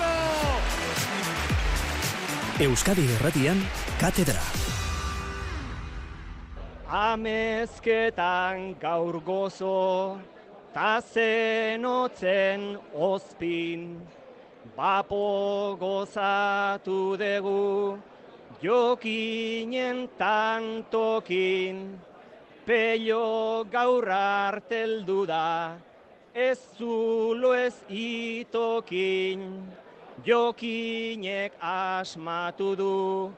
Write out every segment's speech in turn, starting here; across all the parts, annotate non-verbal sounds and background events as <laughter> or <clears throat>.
Oso! Euskadi Erratian, Katedra. Amezketan gaur gozo, ta zenotzen ospin, bapo gozatu dugu, jokinen tantokin, pello gaur arteldu da, ez zulo ez itokin, jokinek asmatu du,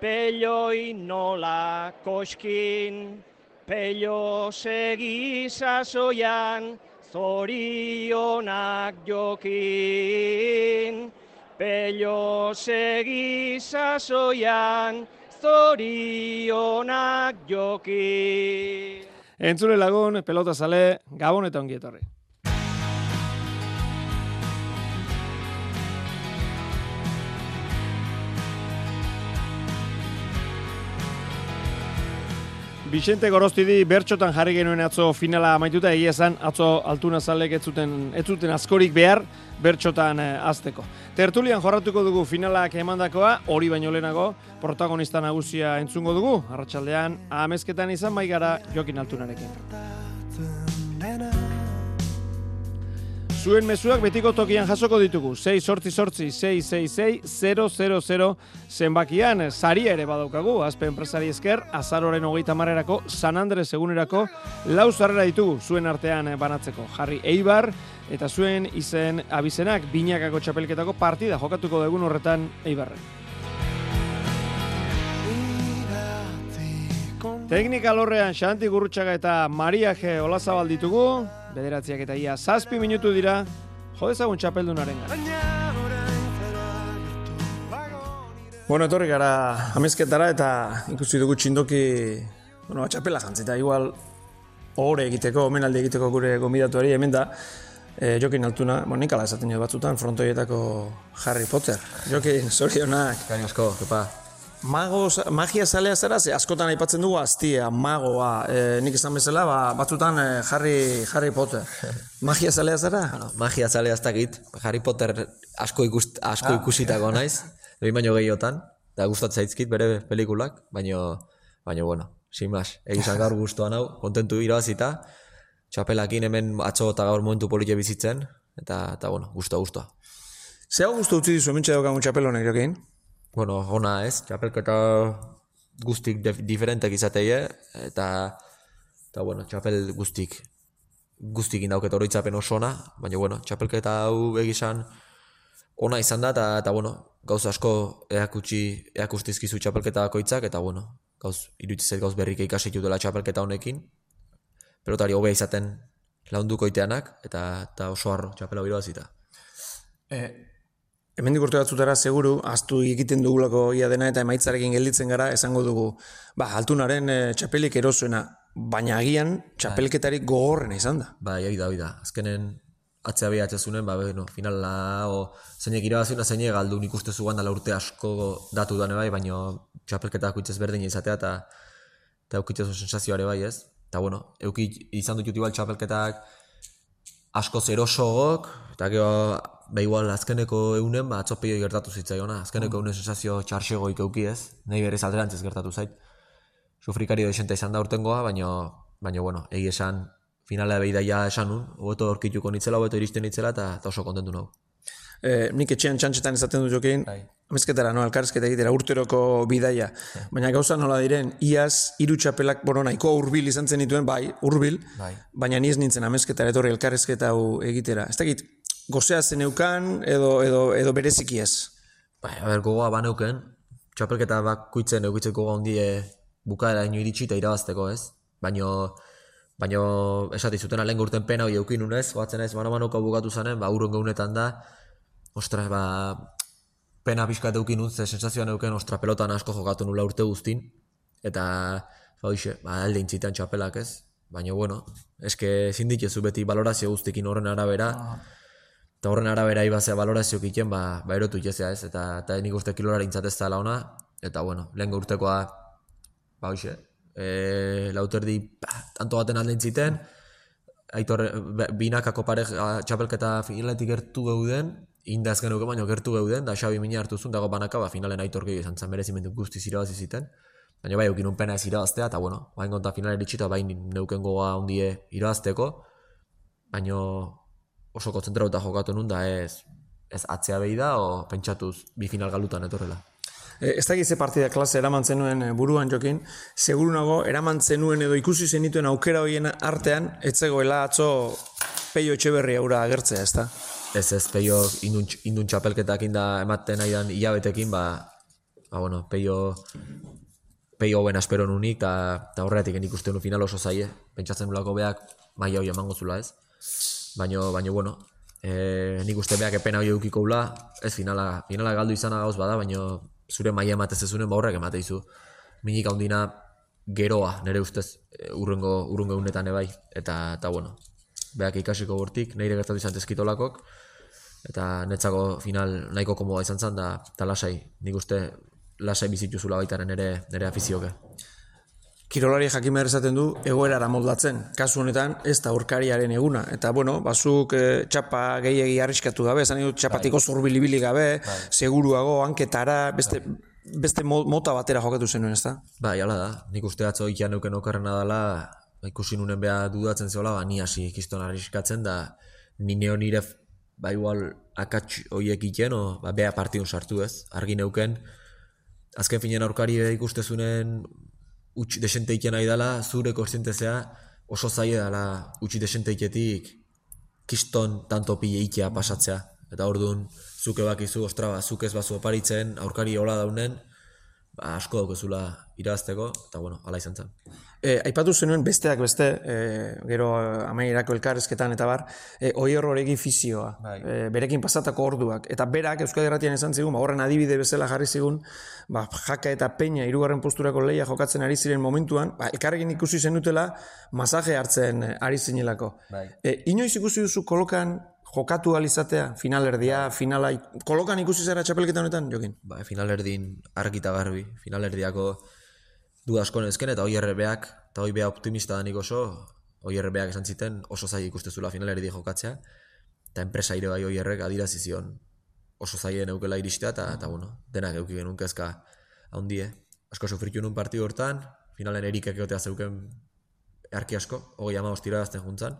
Pelloi nola koskin, pello segi sasoian, zorionak jokin. Pello segi sasoian, zorionak jokin. Entzule lagun, pelota sale, gabon eta ongi etorri. Vicente Gorostidi bertxotan jarri genuen atzo finala amaituta egia esan atzo altuna zalek ez zuten, ez zuten askorik behar bertxotan eh, azteko. Tertulian jorratuko dugu finalak emandakoa, hori baino lehenago, protagonista nagusia entzungo dugu, arratsaldean amezketan izan maigara jokin altunarekin. Zuen mezuak betiko tokian jasoko ditugu. 6 sortzi sortzi 666 000 zenbakian. Saria ere badaukagu. Azpe enpresari esker, azaroren hogeita marrerako, San Andres egunerako, lau zarrera ditugu zuen artean banatzeko. Jarri Eibar, eta zuen izen abizenak, binakako txapelketako partida jokatuko egun horretan Eibarren. Teknika lorrean Xanti Gurrutxaga eta Maria G. Olazabal ditugu, bederatziak eta ia zazpi minutu dira, jodezagun txapeldunaren gara. Bueno, etorri gara amezketara eta ikusi dugu txindoki, bueno, txapela jantzita, igual ore egiteko, omenaldi egiteko gure gombidatuari hemen da, e, Jokin altuna, bueno, nik ala esaten jo batzutan, frontoietako Harry Potter. Jokin, zorionak. Gain asko, kepa. Mago, magia zalea zera, ze askotan aipatzen dugu aztia, magoa, e, nik esan bezala, ba, batzutan e, Harry, Harry Potter. Magia zalea zera? Bueno, magia zale ez dakit. Harry Potter asko, ikust, asko ikusitako naiz, behin baino gehiotan, da gustatzen zaizkit bere pelikulak, baino, baino bueno, sin mas, egizan gaur gustoan hau, kontentu irabazita, txapelakin hemen atzo eta gaur momentu polite bizitzen, eta, eta bueno, gustoa, gustoa. Ze hau guztu utzi dizu, mentxe daukagun txapelonek jokin? Bueno, ona ez, txapelketa guztik dif- diferentek izateie, eta, eta bueno, txapel guztik, guztik indauket oroitzapen oso ona, baina bueno, txapelketa hau egizan ona izan da, eta, eta bueno, gauz asko eakutsi, eakustizkizu txapelketa bakoitzak, eta bueno, gauz, iruditzen gauz berrik ikasi dela txapelketa honekin, pelotari hobea izaten launduko iteanak, eta, eta oso harro txapela hau irabazita. E, hemendik urte batzutara seguru, aztu egiten dugulako ia dena eta emaitzarekin gelditzen gara, esango dugu, ba, altunaren e, txapelik erosuena, baina agian txapelketarik gogorrena izan da. Bai, hori da, hori da. Azkenen atzea behatzen zunen, ba, bueno, finala, o, zeinek irabazuna, zeinek galdu nik uste zuan dala urte asko datu dane bai, baina txapelketa akuitzez berdin izatea, eta eta eukitzezu sensazioare bai, ez? Eta, bueno, eukit izan dut igual txapelketak asko zerosogok, eta gero, ba igual azkeneko eunen, ba, atzopeio gertatu zitzaiona. Azkeneko eunen sensazio txarxegoik euki ez, nahi berez alderantzez gertatu zait. Sufrikario desenta izan da urtengoa, baina, baina bueno, egi esan, finala behidaia esan nun, hobeto orkituko nitzela, hobeto iristen nitzela, eta, oso kontentu nago. E, nik etxean txantxetan esaten dut jokin, Bai. amezketara, no, alkarrezketa egitera, urteroko bidaia. Baina gauza nola diren, iaz, hiru txapelak, bueno, nahiko hurbil izan zen dituen, bai, hurbil, Bai. baina ni ez nintzen amezketara etorri elkarrezketa hau egitera. Ez dakit, gozea zeneukan edo, edo, edo bereziki ez. Bai, a ber, gogoa baneuken, txapelketa bakuitzen eukitzeko gogoa handie bukaera ino iritsi eta irabazteko, ez? Baino, baino esati zuten lehen urten pena hori eukin unez, batzen ez, mano manoko bukatu zanen, ba, urren geunetan da, ostras, ba, pena pixka eukin unze, sensazioan euken, ostra, pelotan asko jokatu nula urte guztin, eta, ba, hoxe, ba, alde intzitean txapelak, ez? Baina, bueno, eske ezin dituzu beti valorazio guztikin horren arabera, eta horren arabera ibazea valorazio kiten, ba, ba erotu ikezea ez, eta, eta nik uste kilolari intzatez zela ona, eta bueno, lehen urtekoa, ba hoxe, e, lauterdi, ba, tanto baten alde intziten, aitor, binakako pare txapelketa finaletik gertu geuden, indaz genuke baino gertu geuden, da Xabi mina hartu zuen, dago banaka, ba, finalen aitor gehiago izan zen, merezimendu guztiz irabazi ziten. Baina bai, eukin pena ez irabaztea, eta bueno, bain konta finalen itxita, bain neuken goga ondie irabazteko, baino oso kontzentrauta jokatu nun, da ez, ez atzea behi da, o pentsatuz bi final galutan etorrela. E, ez dakit ze partida klase eraman zenuen e, buruan jokin, seguru nago eraman zenuen edo ikusi zenituen aukera horien artean, etzegoela atzo peio etxeberri aura agertzea, ez da? Ez ez, peio indun, indun txapelketak inda ematen nahi dan hilabetekin, ba, ba bueno, peio peio hoben aspero nunik, eta horretik ikusten nu final oso zaie, pentsatzen nulako beak maila hori emango zula ez. Baino, baino, bueno, e, nik uste beak epena hori eukiko ula, ez finala, finala galdu izan gauz bada, baino zure maila ematez ezunen ba horrek emate izu. Minik handina geroa, nire ustez, e, urrengo, urrengo unetan ebai, eta, eta bueno, beak ikasiko bortik, nire gertatu izan tezkitolakok, eta netzako final nahiko komoda izan zen, da, eta lasai, nik uste lasai bizitu zula baitaren ere, nire afizioke. Kirolari jakin esaten du egoerara moldatzen. Kasu honetan ez da aurkariaren eguna. Eta bueno, bazuk e, txapa gehiegi arriskatu gabe, esan dut txapatiko bai. zurbilibili gabe, bai. seguruago, hanketara, beste, bai. beste mota batera jokatu zenuen, ez da? Bai, ala da. Nik uste atzo ikian euken okarrena dela, ikusi nunen beha dudatzen zeola, ba, ni hasi ikiston arriskatzen da, ni neo nire, ba igual, akats hoiek iten, o, ba, beha partidun sartu ez, argi neuken, azken finen aurkari ikustezunen utx desenteike nahi dela, zure korzientezea oso zaie dela utxi desenteiketik kiston tanto pile ikea pasatzea. Eta orduan, zuke bakizu, ostra, ba, zuk ez bazu oparitzen, aurkari hola daunen, ba, asko daukezula irazteko, eta bueno, ala izan zen. E, aipatu zenuen besteak beste, e, gero amaierako elkarrezketan eta bar, e, oi horregi fizioa, bai. e, berekin pasatako orduak. Eta berak, Euskadi Erratian esan zigun, ba, horren adibide bezala jarri zigun, ba, jaka eta peña irugarren posturako leia jokatzen ari ziren momentuan, ba, elkarrekin ikusi zenutela, masaje hartzen ari zinelako. Bai. E, inoiz ikusi duzu kolokan jokatu alizatea, finalerdia, finala, kolokan ikusi zara txapelketa honetan, jokin? Ba, finalerdin argita garbi, finalerdiako du asko nezken, eta hoi errebeak, eta hoi beha optimista danik oso, hoi errebeak esan ziten oso zai ikustezula finalerdi jokatzea, eta enpresa ire bai hoi errek adirazizion oso zaien eukela iristea, eta, eta bueno, denak euki genuen kezka haundie. Asko sofritu nun partidu hortan, finalen erikak egotea zeuken arki asko, hogei ama hostira dazten juntzan,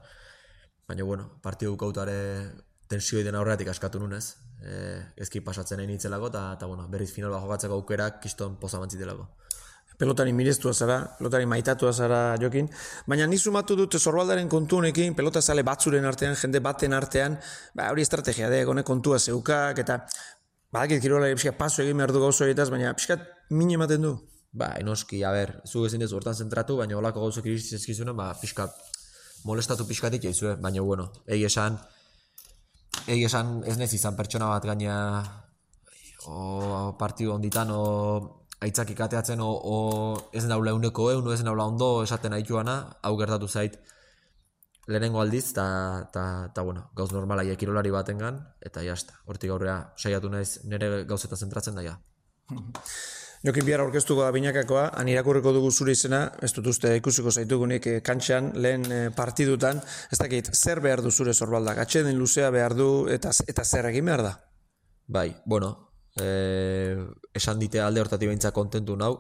Baina, bueno, partidu kautare tensioi den aurretik askatu nunez. E, ezki pasatzen egin itzelako, eta, bueno, berriz final jokatzeko aukerak kiston poza mantzitelako. Pelotari mirestua zara, pelotari maitatua zara jokin, baina ni sumatu dut zorbaldaren kontu honekin, pelota zale batzuren artean, jende baten artean, ba, hori estrategia de, gone kontua zeukak, eta badakit kirolari pixka paso egin behar du gauzo horietaz, baina pixka min ematen du. Ba, enoski, a ber, zu ezin dezu hortan zentratu, baina holako gauzok iristizkizunen, ba, pixka molestatu pixkatik jaizue, baina bueno, egi esan, egi esan ez nez izan pertsona bat gaina o partidu onditan o aitzak ikateatzen o, o ez naula euneko eun, ez naula ondo esaten aituana, hau gertatu zait lehenengo aldiz, eta bueno, gauz normala ekirolari batengan, eta jazta, hortik aurrea saiatu naiz nire gauzeta zentratzen daia. <laughs> Jokin bihar orkestuko da binakakoa, han irakurriko dugu zure izena, ez dut uste ikusiko zaitugunik e, kantxan, lehen e, partidutan, ez dakit, zer behar du zure zorbaldak, atxeden luzea behar du, eta, eta zer egin behar da? Bai, bueno, e, esan dite alde hortatik behintza kontentu nau,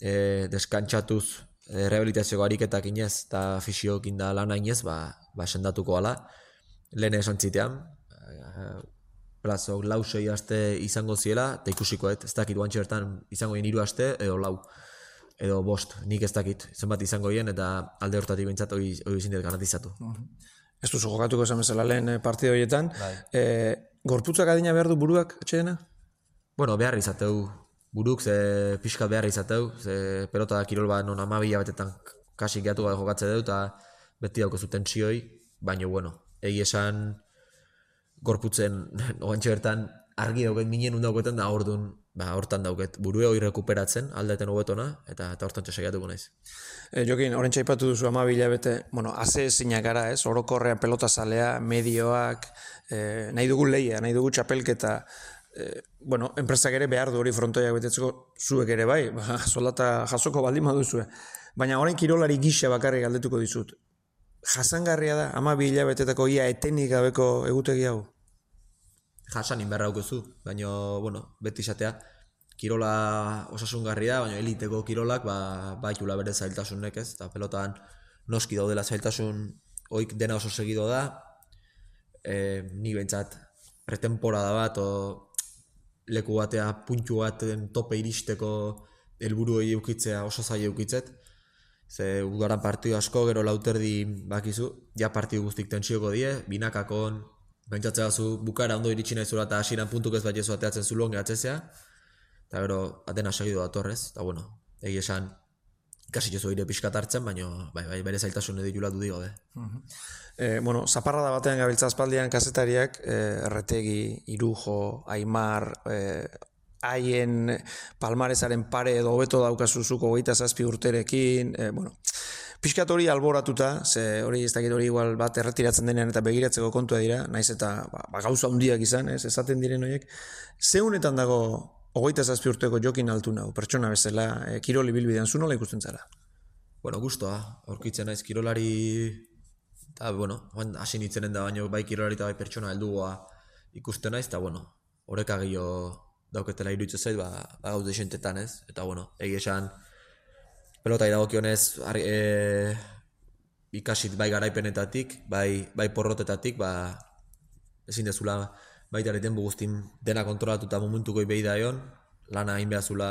e, deskantxatuz e, rehabilitazio gariketak inez, eta fisiokin da lan inez, ba, ba sendatuko ala, lehen esan zitean, plazo lau sei aste izango ziela, eta ikusiko ez dakit guantxe bertan izango jen hiru aste, edo lau, edo bost, nik ez dakit, zenbat izango hien, eta alde hortatik bintzat hori izin dut garantizatu. Mhm. Ez duzu jokatuko esan bezala lehen eh, partida horietan, e, gorputzak adina behar du buruak, etxeena? Bueno, behar izateu, buruk ze pixka behar izateu, ze pelota da kirol bat non amabila betetan kasik gehiatu gara jokatze dut, eta beti dauko zuten txioi, baina bueno, egi esan, gorputzen <laughs> oantxe bertan argi dauket minen undauketan da orduan ba hortan dauket burue hori rekuperatzen aldeten hobetona eta eta hortan saiatuko naiz. E, Jokin, orain txaipatu duzu 12 bete, bueno, haze ezinak gara, ez? Orokorrean pelota zalea, medioak, e, nahi dugu leia, nahi dugu txapelketa, e, bueno, enpresak ere behar du hori frontoiak betetzeko zuek ere bai, <laughs> ba, soldata jasoko baldin baduzue. Baina orain kirolari gisa bakarrik galdetuko dizut jasangarria da ama bi hilabetetako ia etenik gabeko egutegi hau? jasan inberra daukazu, baina, bueno, beti izatea, kirola osasungarria, baina eliteko kirolak, ba, baitula bere zailtasunek ez, eta pelotan noski daudela zailtasun, oik dena oso segido da, e, ni behintzat pretemporada bat, o leku batea puntu baten tope iristeko helburu eukitzea oso zaila eukitzet, Ze udaran partidu asko, gero lauterdi bakizu, ja partidu guztik tentsioko die, binakakon, pentsatzea zu bukara ondo iritsi nahi zula eta hasiran puntuk ez bat jesu ateatzen zulon gehatzezea, eta gero atena segidu da torrez, eta bueno, egi esan, kasi jesu ire pixkat hartzen, baina bai, bai, bere zailtasun edo jula dudigo, be. E, bueno, zaparra da batean gabiltza aspaldian kazetariak, e, erretegi, irujo, aimar, e, haien palmaresaren pare edo hobeto daukazuzuko goita zazpi urterekin, e, bueno, pixkat hori alboratuta, ze hori ez dakit hori igual bat erretiratzen denean eta begiratzeko kontua dira, naiz eta ba, ba, gauza handiak izan, ez, esaten diren horiek, zeunetan dago hogeita zazpi urteko jokin altu nau, pertsona bezala, e, kiroli bilbidean zu nola ikusten zara? Bueno, gustoa, aurkitzen naiz kirolari, eta, bueno, hasi nintzenen da baino bai kirolari eta bai pertsona heldugoa ikusten naiz, eta, bueno, horreka gehiago dauketela iruditzen zait, ba, ba gaude esentetan ez, eta bueno, egi esan pelota iragokionez e, ikasit bai garaipenetatik, bai, bai porrotetatik, ba, ezin dezula baita ere denbu guztin dena kontrolatu eta momentuko ibei da egon, lana hain behazula,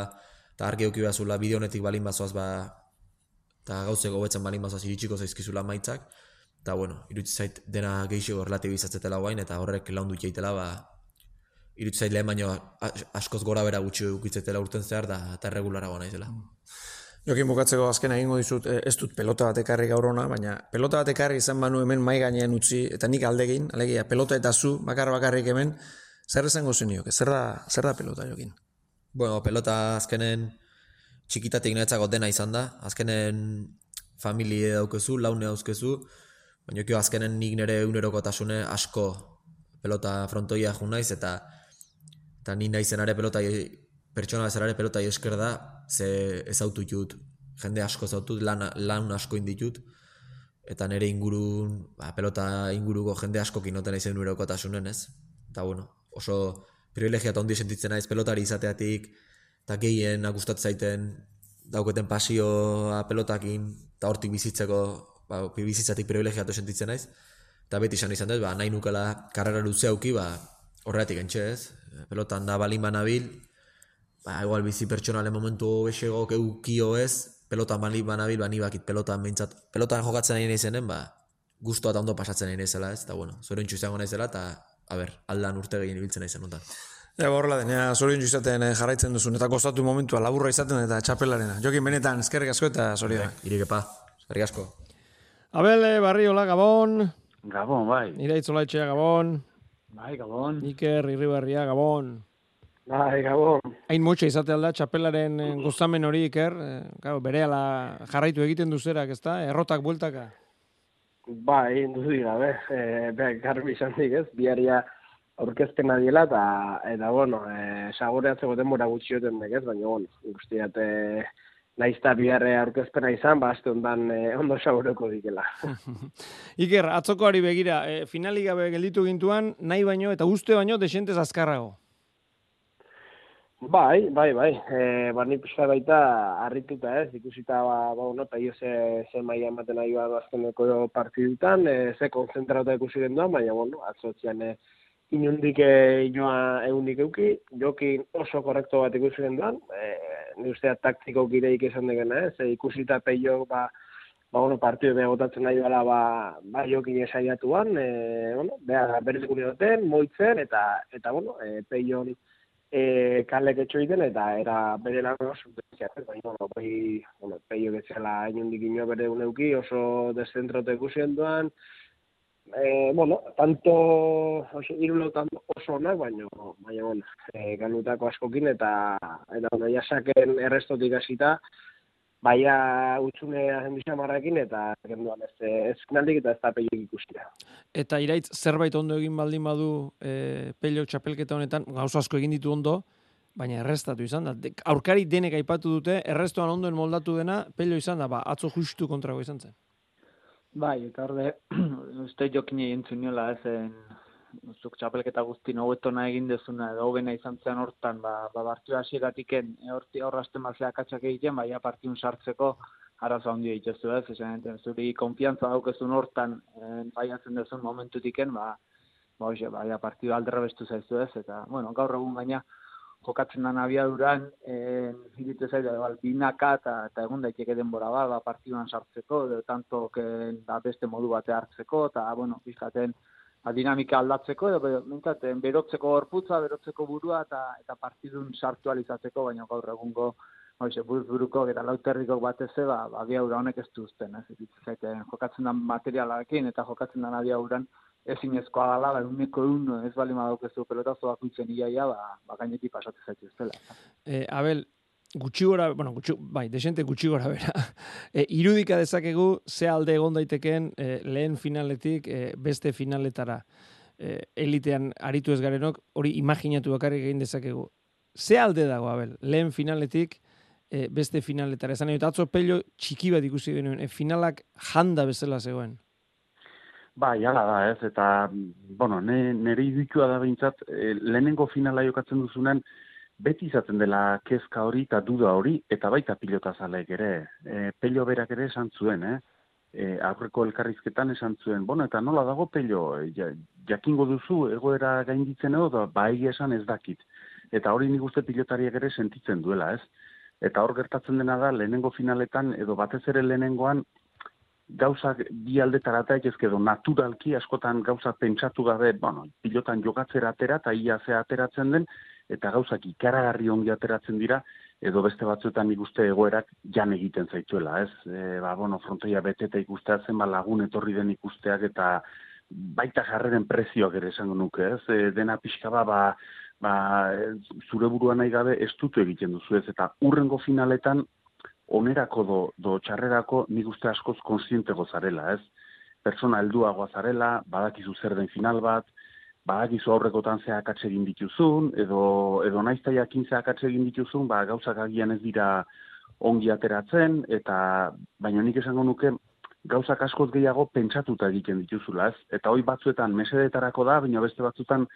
eta argi euki behazula bideonetik balin bazoaz, ba, eta gauzeko betzen balin bazoaz iritsiko zaizkizula maitzak, eta bueno, iruditzen zait dena gehiago relatibizatzetela guain, eta horrek laundu jaitela, ba, irutzait lehen baino askoz gora bera gutxi ukitzetela urten zehar da eta regulara gona izela. Jokin bukatzeko azken egingo dizut, eh, ez dut pelota bat ekarri gaur ona, baina pelota bat ekarri izan banu hemen mai gainean utzi, eta nik aldegin, alegia, pelota eta zu, bakar bakarrik hemen, zer esango zenioke, zer da, zer da pelota jokin? Bueno, pelota azkenen txikitatik netzako dena izan da, azkenen familie daukezu, laune dauzkezu, baina kio azkenen nik nire unerokotasune asko pelota frontoia jo naiz eta eta ni naizenare pelota pertsona bezalare pelota esker da ze ezautu jut. Jende asko zautut lan, lan asko inditut. Eta nire ingurun ba, pelota inguruko jende asko kinoten naizen urokotasunen ez? Eta bueno oso privilegia eta ondi sentitzen naiz pelotari izateatik eta gehien gustatzen zaiten dauketen pasioa pelotakin eta hortik bizitzeko ba, bizitzatik privilegiatu sentitzen naiz. Eta beti izan izan dut, ba, nahi nukela karrera luze auki, ba, horretik entxe ez, pelotan da balin banabil, ba, igual bizi pertsonale momentu besego keukio ez, pelotan balin banabil, ba, ni bakit pelotan behintzat, pelotan jokatzen nahi izenen, ba, guztua eta ondo pasatzen nahi naizela ez, eta bueno, zorion izango naizela, eta, a ber, aldan urte gehien ibiltzen nahi zen Ja, horrela denea, zorion izaten eh, jarraitzen duzun, eta gozatu momentua laburra izaten eta txapelarena. Jokin benetan, eskerrik asko eta zorion. Irikepa, eskerrik asko. Abel, Barriola, Gabon. Gabon, bai. Ira etxea, Gabon. Bai, Gabon. Iker, Irribarria, Gabon. Bai, Gabon. Hain motxa izate alda, txapelaren eh, gozamen hori, Iker. Eh, bere ala jarraitu egiten duzerak, ezta? Errotak bueltaka. Bai, induzu dira, be. E, be, garbi izan dik, ez? Biaria aurkezpena diela, eta, eta bueno, e, sagoreatzeko denbora gutxioten dek, ez? Baina, bueno, guztiat, e, naizta biharre aurkezpena izan, ba, azte ondan eh, ondo sauroko dikela. <laughs> Iker, atzokoari begira, e, finali gabe gelditu gintuan, nahi baino eta uste baino desentez azkarrago. Bai, bai, bai. E, ba, ni pixka baita harrituta ez, ikusita, ba, ba no, eta ze, ze maia ematen nahi bat azkeneko partidutan, e, ze konzentrauta ikusi den duan, baina, bueno, atzotzean, e, inundik inoa egundik euki, jokin oso korrekto bat ikusi den duan, e, ni ustea taktiko gireik esan degena, ez, e, ikusita peio, ba, ba, bueno, partidu beha botatzen nahi bala, ba, ba jokin esaiatuan, e, bueno, beha berrizik duten, moitzen, eta, eta bueno, e, peion e, kalek etxo egiten, eta era bere lan oso, baina, bueno, bai, bueno, peio getzela inundik inoa bere uneuki, oso deszentrote ikusi duan, eh, bueno, tanto oso, irulotan oso onak, baina, baina, bueno, eh, ganutako askokin eta, eta, bueno, jasaken errestotik hasita, baina utxune marrakin eta genduan ez, ez naldik eta ez da pelik ikustia. Eta iraitz, zerbait ondo egin baldin badu e, pelio txapelketa honetan, gauza asko egin ditu ondo, baina errestatu izan da. aurkari denek aipatu dute, errestoan ondoen moldatu dena, pelio izan da, ba, atzo justu kontrago izan zen. Bai, eta orde, <clears throat> uste jokin egin zuniola ezen zuk txapelketa guzti hobetona egin dezuna edo hobena izan zen hortan, ba, ba bartiu hasieratiken horti horrazten bazea katxak egiten, baina partiun sartzeko arazo handia itezu ez, esan zuri konfiantza daukezun hortan eh, baiatzen dezun momentutiken, ba, ba, hoxe, baina partidu aldera bestu zaizu ez, eta, bueno, gaur egun baina, jokatzen da abiaduran, eh, iritu zaitu, binaka eta, eta egun daiteke denbora ba, ba partiduan sartzeko, edo tanto da beste modu bate hartzeko, eta, bueno, bizkaten, ba, dinamika aldatzeko, edo mintaten, berotzeko gorputza, berotzeko burua, eta, eta partidun sartu alizatzeko, baina gaur egungo, Hoxe, buruz buruko eta lauterriko batez ba, ba abiaura honek ez duzten, ez? Zaite, jokatzen da materialarekin eta jokatzen da abiauran ezin ezkoa gala, ba, uneko un, ez bali madaukezu pelotazo bakuitzen iaia, ba, ba gainetik pasatzen zaitu ez dela. Eh, Abel, gutxi gora, bueno, gutxi, bai, desente gutxi gora bera. <laughs> E, irudika dezakegu, ze alde egon daiteken e, lehen finaletik e, beste finaletara e, elitean aritu ez garenok, hori imaginatu bakarrik egin dezakegu. Ze alde dago, Abel, lehen finaletik e, beste finaletara. Esan egin, atzo pello txiki bat ikusi genuen, e, finalak janda bezala zegoen. Ba, jala da, ez, eta, bueno, ne, nire iduikua da behintzat, e, lehenengo finala jokatzen duzunen, beti izaten dela kezka hori eta duda hori, eta baita pilota zaleek ere. E, pello berak ere esan zuen, eh? E, aurreko elkarrizketan esan zuen, bueno, eta nola dago pello, e, jakingo duzu, egoera gainditzen edo, da, ba, esan ez dakit. Eta hori nik uste pilotariak ere sentitzen duela, ez? Eta hor gertatzen dena da, lehenengo finaletan, edo batez ere lehenengoan, gauzak bi aldetara eta edo naturalki askotan gauzak pentsatu gabe, bueno, pilotan jokatzera atera eta ia ze ateratzen den, eta gauzak ikaragarri ongi ateratzen dira, edo beste batzuetan ikuste egoerak jan egiten zaituela, ez? E, ba, bueno, frontoia beteta ikusteatzen, ba, lagun etorri den ikusteak eta baita jarreren prezioak ere esango nuke, ez? E, dena pixka ba, ba, ba, zure buruan nahi gabe ez dutu egiten duzu ez, eta urrengo finaletan onerako do, do txarrerako nik uste askoz konsientego zarela, ez? Persona helduagoa zarela, badakizu zer den final bat, badakizu aurrekotan ze akatse egin dituzun, edo, edo naizta jakin ze akatse egin dituzun, ba, gauzak agian ez dira ongi ateratzen, eta baina nik esango nuke gauzak askoz gehiago pentsatuta egiten dituzula, ez? Eta hoi batzuetan mesedetarako da, baina beste batzuetan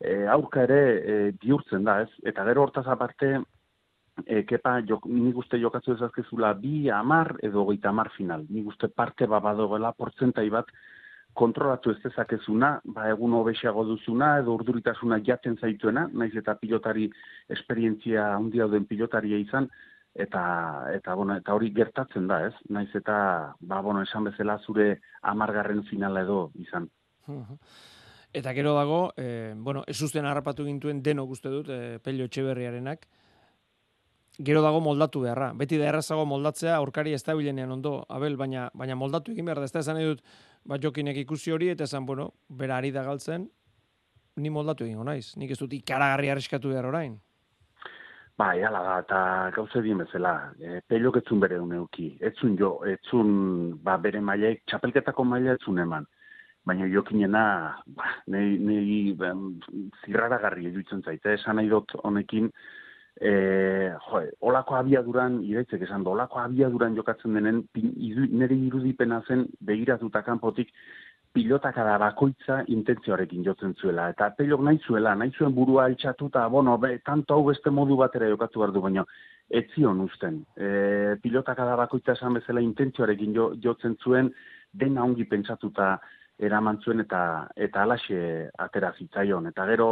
e, aurka ere e, bihurtzen da, ez? Eta gero hortaz aparte, e, kepa, jok, nik uste jokatzu ezazkezula bi amar edo goita amar final. Nik uste parte ba badoela portzentai bat kontrolatu ez dezakezuna, ba egun hobesiago duzuna edo urduritasuna jaten zaituena, naiz eta pilotari esperientzia handia den pilotaria izan, eta eta bueno, eta hori gertatzen da, ez? Naiz eta ba bueno, esan bezala zure amargarren finala edo izan. Eta gero dago, eh, bueno, ez usten harrapatu gintuen denok uste dut, eh, Pello Etxeberriarenak, gero dago moldatu beharra. Beti da errazago moldatzea aurkari ez ondo, abel, baina, baina moldatu egin behar da. Ez da esan edut, bat jokinek ikusi hori, eta esan, bueno, bera ari da galtzen, ni moldatu egin naiz. Nik ez dut ikaragarri arriskatu behar orain. Ba, ala da, eta gauze dien bezala, e, pelok etzun bere uneuki, etzun jo, etzun, ba, bere mailek, txapelketako maila etzun eman, baina jokinena, ba, nahi, nahi, ben, zirrara garri eduitzen zaite, esan nahi dut honekin, e, jo, olako abiaduran, iraitzek esan olako abiaduran jokatzen denen, nire irudipena zen begiratuta kanpotik, pilotaka da bakoitza intentzioarekin jotzen zuela. Eta pelok nahi zuela, nahi zuen burua altxatuta, bueno, be, tanto hau beste modu batera jokatu behar du, baina ez zion usten. E, pilotaka da bakoitza esan bezala intentzioarekin jo, jotzen zuen, dena ongi pentsatuta eraman zuen eta eta alaxe atera zitzaion. Eta gero,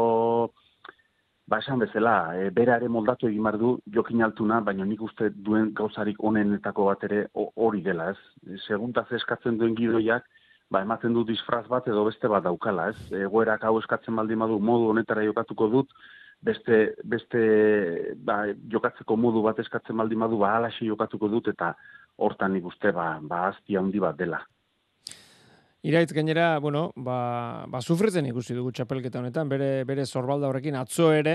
ba esan bezala, e, bera ere moldatu egin du jokin altuna, baina nik uste duen gauzarik onenetako bat ere hori dela, ez? Seguntaz eskatzen duen gidoiak, ba ematen du disfraz bat edo beste bat daukala, ez? Egoerak hau eskatzen baldin badu modu honetara jokatuko dut, beste, beste ba, jokatzeko modu bat eskatzen baldin badu, ba alaxi jokatuko dut, eta hortan nik uste, ba, ba aztia handi bat dela. Iraitz gainera, bueno, ba, ba sufritzen ikusi dugu txapelketa honetan, bere, bere zorbalda horrekin atzo ere,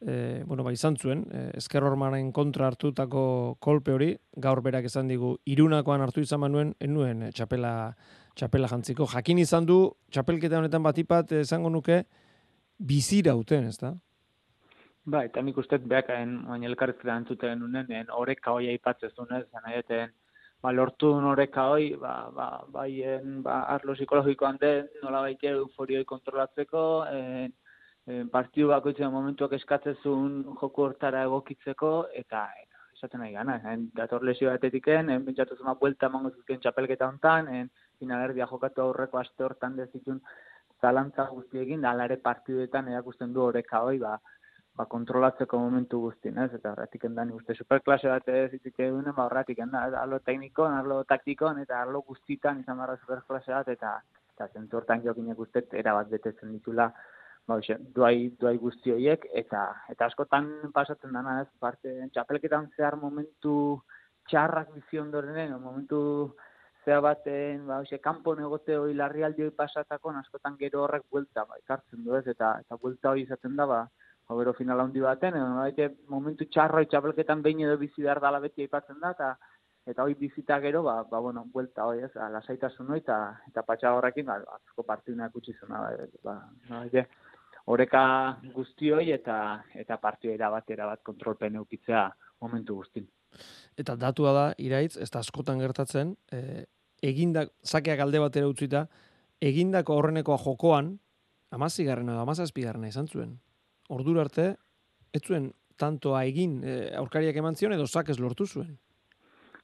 e, bueno, ba izan zuen, e, ezker hormanen kontra hartutako kolpe hori, gaur berak esan digu, irunakoan hartu izan manuen, enuen e, txapela, txapela jantziko. Jakin izan du, txapelketa honetan batipat, esango nuke, bizira uten, ez da? Ba, eta nik uste behakaen, oin elkarrizkera entzuten unen, horrek hoi aipatzez dunez, zanaieten, ba, lortu duen horreka hoi, ba, ba, baien, ba, arlo psikologikoan den, nola baite euforioi kontrolatzeko, e, e, partidu bakoitzen momentuak eskatzezun joku hortara egokitzeko, eta, esaten nahi gana, en, dator lesio batetiken, en, bentsatu zuma buelta mango zuzken txapelketa hontan, en, finalerdia jokatu aurreko aste hortan dezitun zalantza guztiekin, alare partiduetan erakusten du horreka hoi, ba, ba, kontrolatzeko momentu guztien, ez? Eta horretik endan, uste superklase bat ez izik egun, ba, horretik endan, arlo teknikon, arlo taktikon, eta arlo guztitan izan barra superklase bat, eta eta zentu hortan jokinek uste, erabat betetzen ditula, ba, oxe, duai, duai guzti horiek, eta, eta askotan pasatzen dana, ez? Parte, txapelketan zehar momentu txarrak bizion dorenen, momentu zea baten, ba, oxe, kanpo negote hori larri pasatako, askotan gero horrek buelta, ba, ikartzen du ez, eta, eta buelta hori izaten da, ba, Hobero final handi baten, edo baite momentu txarro txapelketan behin edo bizi behar dala beti aipatzen da, eta eta hoi bizita gero, ba, ba bueno, buelta hoi ez, lasaitasun hoi, eta, eta patxa horrekin, ba, azko partidunak utzi zuna, ba, ba, horeka guzti hoi, eta, eta partidera bat, bat kontrolpen eukitzea momentu guztin. Eta datua da, iraitz, ez da askotan gertatzen, e, egindak, zakeak alde batera utzita, egindako horrenekoa jokoan, amazigarrena, amazazpigarrena izan zuen ordura arte, ez zuen tantoa egin e, aurkariak eman zion edo zakez lortu zuen.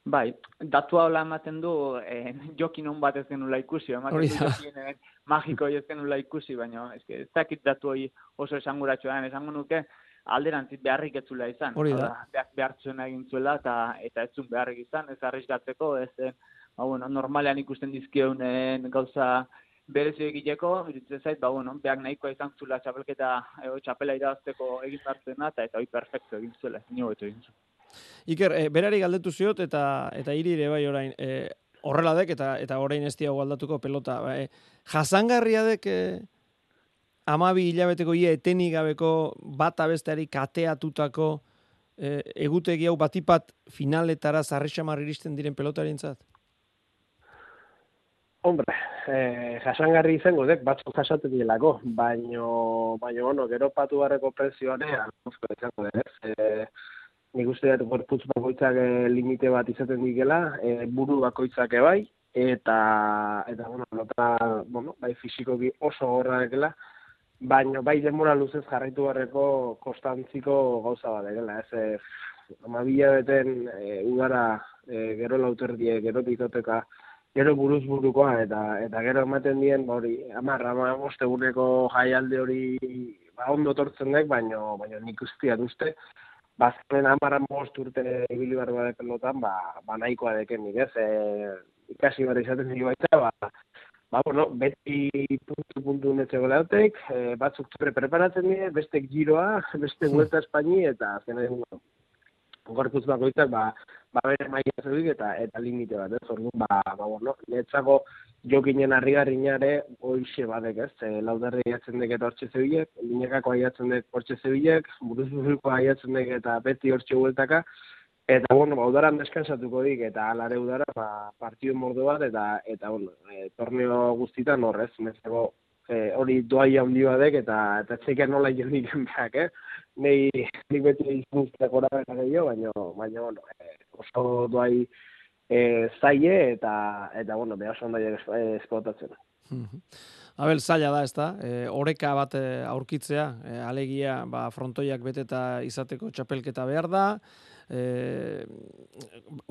Bai, datua hola ematen du eh, jokin hon bat ez genula ikusi, ematen du jokin eh, magiko ez genula ikusi, baina ez, ez dakit datu hori oso esanguratxo da, esango nuke alderantzit beharrik ez zula izan. Hori da. Behar, behartzen egin zuela eta, eta ez zun beharrik izan, ez arrizgatzeko, ez, eh, ba, bueno, normalean ikusten dizkieunen gauza berezio egiteko, iruditzen zait, ba, bueno, behak nahikoa izan zula txapelketa, ego, txapela irazteko egin zartzena, eta eta hoi perfecto egin zuela, nio beto egin zu. Iker, e, berari galdetu ziot, eta eta iri ere bai orain, e, horrela dek, eta eta orain ez diago aldatuko pelota, ba, e, jasangarria dek, e, amabi hilabeteko ia etenik gabeko bat abesteari kateatutako e, egutegi hau batipat finaletara zarrexamar iristen diren pelotarien zat? Hombre, eh, jasangarri izango dek, batzuk jasatzen dielako, baino, baino, bueno, gero patu barreko presioare, aluzko izango dek, eh, nik uste dut gorputz bakoitzak eh, limite bat izaten dikela, eh, buru bakoitzak bai, eta, eta, bueno, nota, bueno, bai fizikoki oso gorra dekela, baino, bai demora luzez jarraitu barreko kostantziko gauza bat dekela, ez, eh, amabila beten eh, udara, eh, gero lauterdie, gero ditoteka, gero buruz burukoa eta eta gero ematen dien ba, hori 10 15 eguneko jaialde hori ba ondo tortzen dek baino baino nik ustia uste bazken 10 15 urte ibili bar bada pelotan ba ba nahikoa deken nik ez? E, ikasi bar izaten dik baita ba Ba, bueno, beti puntu puntu netxe golautek, e, batzuk preparatzen dira, beste giroa, beste vuelta Espaini, eta azken egin, bueno, gorpuz bakoitzak, ba, ba bere maia zelik eta eta limite bat, ez? Orduan ba ba bueno, netzako jokinen harrigarrinare hoixe badek, ez? E, laudarri aiatzen dek eta hortxe zebilek, linekako aiatzen dek hortxe zebilek, buruzburuko aiatzen dek eta beti hortxe hueltaka, eta bueno, ba, udaran deskansatuko dik, eta alare udara, ba, partidu mordo bat, eta, eta bueno, e, torneo guztitan horrez, nezego, e, hori doai handi badek, eta, eta txekean nola jendik enbeak, eh? Nei, nik beti izan gora eta gehiago, baina, baina, bueno, e, oso doai e, zaie eta, eta bueno, beha oso ondai esplotatzen. Abel, zaila da, ez da, e, oreka bat e, aurkitzea, e, alegia ba, frontoiak beteta izateko txapelketa behar da, e,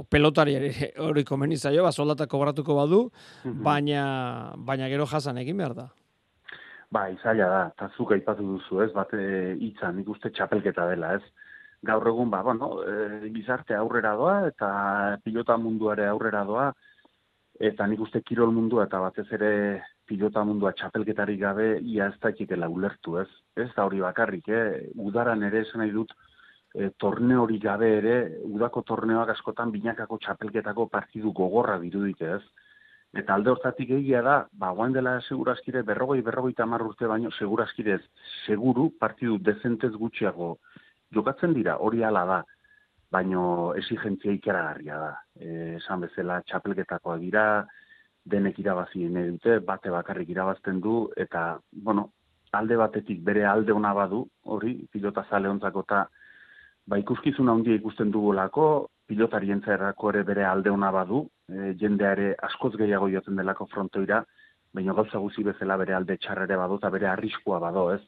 pelotari hori komeni zaio, ba, soldata kobratuko badu, baina, baina gero jasan egin behar da. Ba, izaila da, eta zuk aipatu duzu, ez, bat hitza nik uste txapelketa dela, ez, gaur egun ba bueno e, bizarte aurrera doa eta pilota munduare aurrera doa eta nik uste kirol mundua eta batez ere pilota mundua txapelketari gabe ia ez daiketela ulertu ez? Ez da hori bakarrik eh? Udaran ere esan nahi dut e, torneo hori gabe ere udako torneoak askotan binakako txapelketako partidu gogorra dirudite ez eta alde hortatik egia da ba guain dela segurazkire berrogei berrogei tamar urte baino segurazkire seguru partidu dezentez gutxiago jokatzen dira, hori ala da, baino exigentzia ikeragarria da. E, esan bezala txapelketakoa dira, denek irabazi nahi dute, bate bakarrik irabazten du, eta, bueno, alde batetik bere alde ona badu, hori, pilota zale ontzako eta, ba, ikuskizuna handia ikusten dugulako, pilotarien ere bere alde ona badu, e, jendeare askoz gehiago jotzen delako frontoira, baina gauza guzi bezala bere alde txarrere bado eta bere arriskua bado, ez?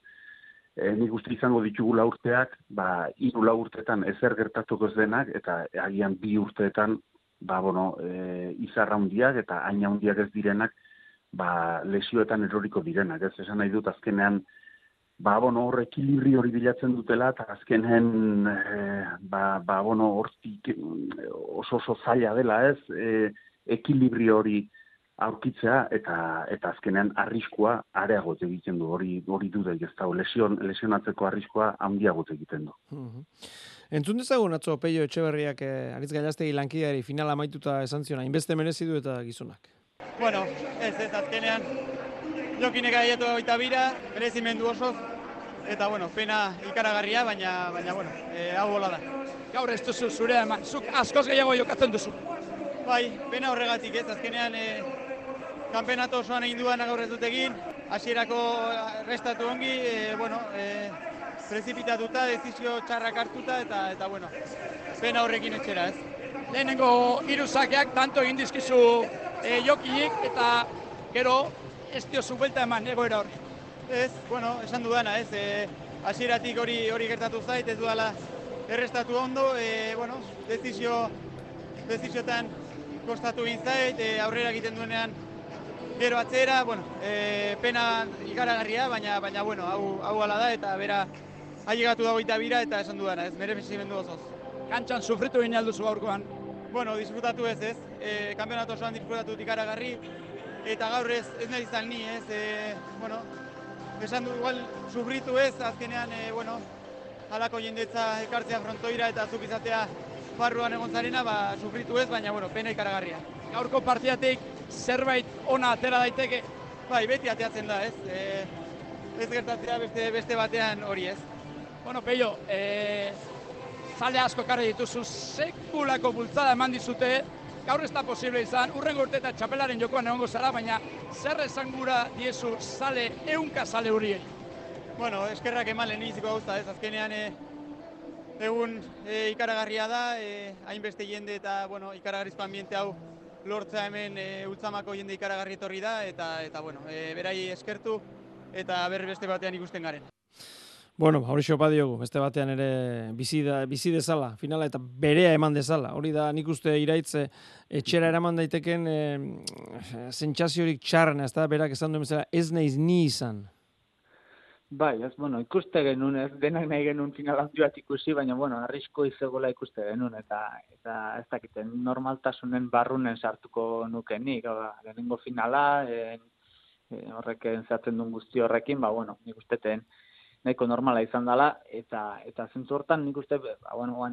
E, nik uste izango ditugu urteak, ba, hiru urteetan ezer gertatuko ez denak, eta agian bi urteetan, ba, bueno, e, izarra hundiak eta aina hundiak ez direnak, ba, lesioetan eroriko direnak, ez? Esan nahi dut azkenean, ba, bueno, hor ekilibri hori bilatzen dutela, eta azkenen, e, ba, ba, bueno, hortik oso oso zaila dela, ez, e, ekilibri hori aurkitzea, eta eta azkenean arriskua areagot egiten du, hori hori dudek, ez da, lesion, lesionatzeko arriskua handiagot egiten du. Mm Entzun dezagun atzo peio etxeberriak eh, aritz gailaztegi lankideari finala amaituta esan ziona, inbeste merezi du eta gizonak. Bueno, ez ez azkenean, jokinek aietu baita bira, merezimendu osoz, eta bueno, pena ikaragarria, baina, baina bueno, e, hau bola da. Gaur ez duzu zure eman, zuk askoz gehiago jokatzen duzu. Bai, pena horregatik ez, azkenean e, kanpenato osoan egin duan gaur ez dut egin, hasierako restatu ongi, e, bueno, e, prezipitatuta, dezizio txarrak hartuta, eta, eta bueno, pena horrekin etxera ez. Lehenengo hiru zakeak tanto egin dizkizu e, jokinik, eta gero ez diozu buelta eman egoera hori ez, bueno, esan dudana, ez, e, hasieratik hori hori gertatu zait, ez dudala errestatu ondo, e, bueno, dezizio, deziziotan kostatu egin zait, e, aurrera egiten duenean gero atzera, bueno, e, pena ikaragarria, baina, baina, bueno, hau, hau ala da, eta bera, ailegatu dago eta bira, eta esan dudana, ez, mere mendu osoz. Kantxan sufritu egin alduzu aurkoan? Bueno, disfrutatu ez, ez, e, kampionatu osoan disfrutatu ikaragarri, eta gaur ez, ez nahi izan ni, ez, e, bueno, esan du igual sufritu ez, azkenean, e, bueno, halako jendetza ekartzea frontoira eta zuk izatea farruan egon zarena, ba, sufritu ez, baina, bueno, pena ikaragarria. Gaurko partidatik zerbait ona atera daiteke? Bai, beti ateatzen da, ez? E, ez gertatzea beste, beste batean hori ez. Bueno, Peio, e, zale asko karri dituzu, sekulako bultzada eman dizute, gaur ez da posible izan, urren urte eta txapelaren jokoan egongo zara, baina zer esan gura diezu sale, eunka sale huriei? Bueno, eskerrak eman lehen iziko gauza, ez azkenean e, egun e, ikaragarria da, e, hainbeste jende eta bueno, ikaragarrizko ambiente hau lortza hemen e, utzamako jende ikaragarri etorri da, eta, eta bueno, e, berai eskertu eta berri beste batean ikusten garen. Bueno, hori xopa diogu, beste batean ere bizi, da, bizi dezala, finala eta berea eman dezala. Hori da nik uste iraitze etxera eraman daiteken e, zentsaziorik txarren, ez da, berak esan duen bezala, ez naiz ni izan. Bai, ez, bueno, ikuste genuen, ez denak nahi genuen final bat ikusi, baina, bueno, arrisko izegola ikuste genuen, eta, eta ez dakiten normaltasunen barrunen sartuko nuken nik, lehenengo finala, e, e, horreken zehatzen duen guzti horrekin, ba, bueno, nik usteten, nahiko normala izan dela eta eta zentzu hortan nik uste ba bueno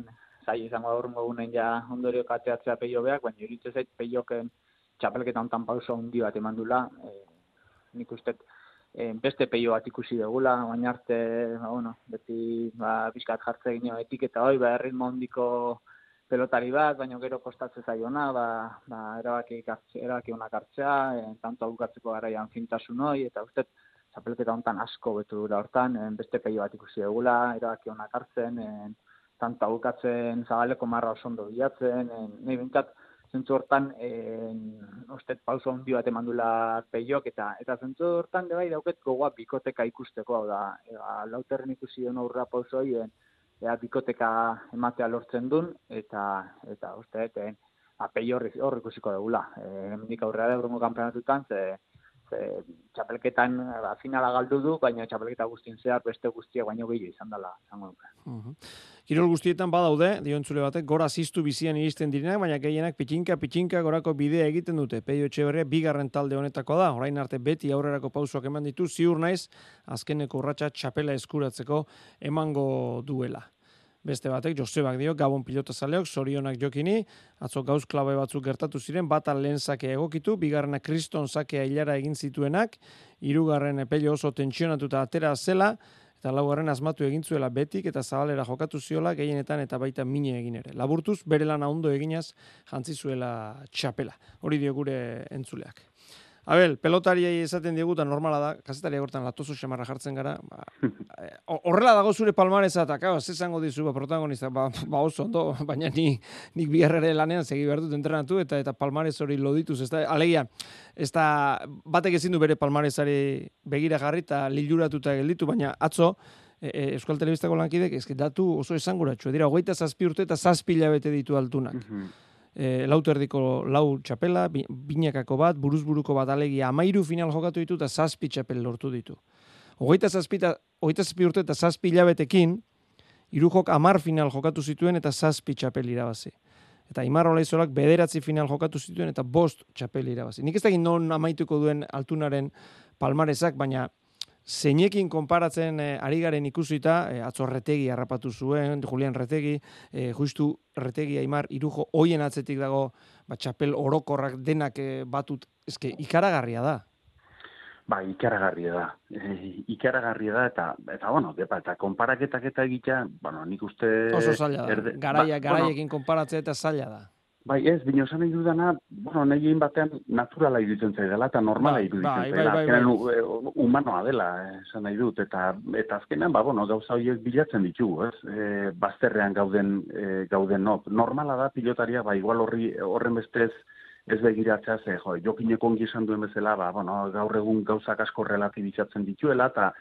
sai izango aurrengo egunen ja ondorio kateatzea peio beak baina iritze zait peioken txapelketa hontan pauso handi bat emandula e, nik uste e, beste peio bat ikusi degula baina arte ba bueno beti ba bizkat jartze gineo etiketa hoi ba ritmo hondiko pelotari bat, baina gero kostatze zaiona, ba, ba, erabaki, erabaki honak hartzea, e, tanto aukatzeko garaian fintasun hoi, eta uste, txapelketa hontan asko betu dura hortan, en, beste peio bat ikusi egula, erabaki honak hartzen, en, tanta bukatzen zabaleko marra oso ondo bilatzen, en, nahi bintzat, zentzu hortan, en, ostet pauso handi bat eman dula peiok, eta eta zentzu hortan, bai, dauket gogoa bikoteka ikusteko, hau da, ega, lauterren ikusi den aurra pauso hien, ea bikoteka ematea lortzen duen, eta, eta uste, eta, apei horri ikusiko dugula. E, nik aurrera da, brungo kampeonatutan, ze, e, txapelketan ba, finala galdu du, baina txapelketa guztien zehar beste guztia baino gehiago izan dela. Zango uh Kirol guztietan badaude, diontzule batek, gora ziztu bizian iristen direnak, baina gehienak pitxinka, pitxinka gorako bidea egiten dute. Peio Etxeberria bigarren talde honetako da, orain arte beti aurrerako pausoak eman ditu, ziur naiz, azkeneko urratsa txapela eskuratzeko emango duela. Beste batek, Josebak dio, Gabon pilota zaleok, sorionak jokini, atzo gauz klabe batzuk gertatu ziren, bata lehen zake egokitu, bigarrena kriston zakea hilara egin zituenak, hirugarren epelio oso tentsionatuta atera zela, eta laugarren asmatu egin zuela betik eta zabalera jokatu ziola gehienetan eta baita mine egin ere. Laburtuz, bere lana ondo eginaz jantzi zuela txapela. Hori dio gure entzuleak. Abel, pelotariei esaten diguta normala da, kazetaria gortan latoso xamarra jartzen gara. Ba, <laughs> eh, horrela dago zure palmareza eta kaba, zezango dizu ba, protagonista, ba, ba oso ondo, <laughs> baina ni, nik biharrere lanean segi behar dut entrenatu eta eta palmarez hori lodituz. Ez da, alegia, ez da, batek ezin du bere palmarezari begira jarri eta liluratuta gelditu, baina atzo, e, e, Euskal Telebistako lankidek, ez datu oso esanguratxo, dira, hogeita zazpi urte eta zazpi labete ditu altunak e, lau terdiko lau txapela, binakako bat, buruzburuko bat alegia, amairu final jokatu ditu eta zazpi txapel lortu ditu. Hogeita zazpi, hogeita zazpi urte eta zazpi hilabetekin, irujok amar final jokatu zituen eta zazpi txapel irabazi. Eta Imar Olaizolak bederatzi final jokatu zituen eta bost txapel irabazi. Nik ez da non amaituko duen altunaren palmarezak, baina zeinekin konparatzen e, ari garen ikusita, e, atzo retegi harrapatu zuen, Julian retegi, e, justu retegi aimar, irujo hoien atzetik dago, ba, txapel orokorrak denak e, batut, ezke, ikaragarria da. Ba, ikaragarria da. E, ikaragarria da, eta, eta bueno, depa, eta konparaketak eta egitea, bueno, nik uste... Oso zaila da, erde, garaia, ba, garaiekin bueno, konparatzea eta zaila da. Bai, ez, bino esan nahi dudana, bueno, nahi egin batean naturala iruditzen zaidala eta normala bai, iruditzen bai, zaidala. Bai, bai, bai, bai. humanoa dela, esan nahi dut, eta, eta azkenean, ba, bueno, gauza horiek bilatzen ditugu, ez? E, bazterrean gauden, e, gauden no. Normala da pilotaria, ba, igual horri, horren bestez, ez begiratzea, ze, jo, jokineko ongi esan duen bezala, ba, bueno, gaur egun gauzak asko relatibizatzen dituela, eta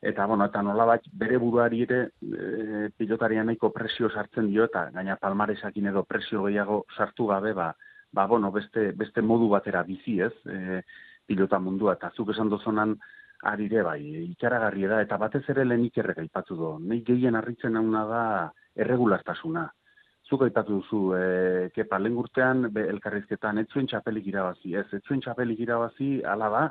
eta bueno, eta nolabait bere buruari ere e, pilotaria nahiko presio sartzen dio eta gaina palmaresakin edo presio gehiago sartu gabe ba, ba bueno, beste, beste modu batera bizi, ez? E, pilota mundua eta zuk esan dozonan arire bai, ikaragarri da eta batez ere lehenik errek aipatu do. Nei gehien harritzen hauna da erregulartasuna. Zuk aipatu duzu, e, kepa, lehen be, elkarrizketan, ez zuen txapelik irabazi, ez, ez zuen txapelik irabazi, ala da,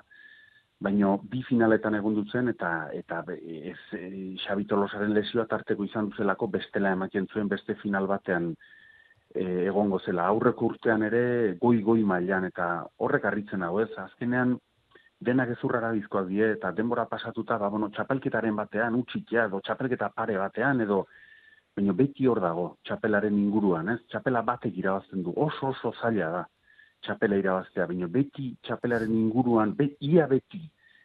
baino bi finaletan egon dutzen eta eta ez e, Xabi Tolosaren lesioa tarteko izan duzelako bestela ematen zuen beste final batean e, egongo zela. Aurreko urtean ere goi goi mailan eta horrek harritzen hau ez? Azkenean denak ezurrara bizkoak die eta denbora pasatuta ba bueno chapelketaren batean utzikia edo chapelketa pare batean edo baino beti hor dago chapelaren inguruan ez? Chapela batek irabazten du. Oso oso zaila da txapela irabaztea, baina beti txapelaren inguruan, ia beti,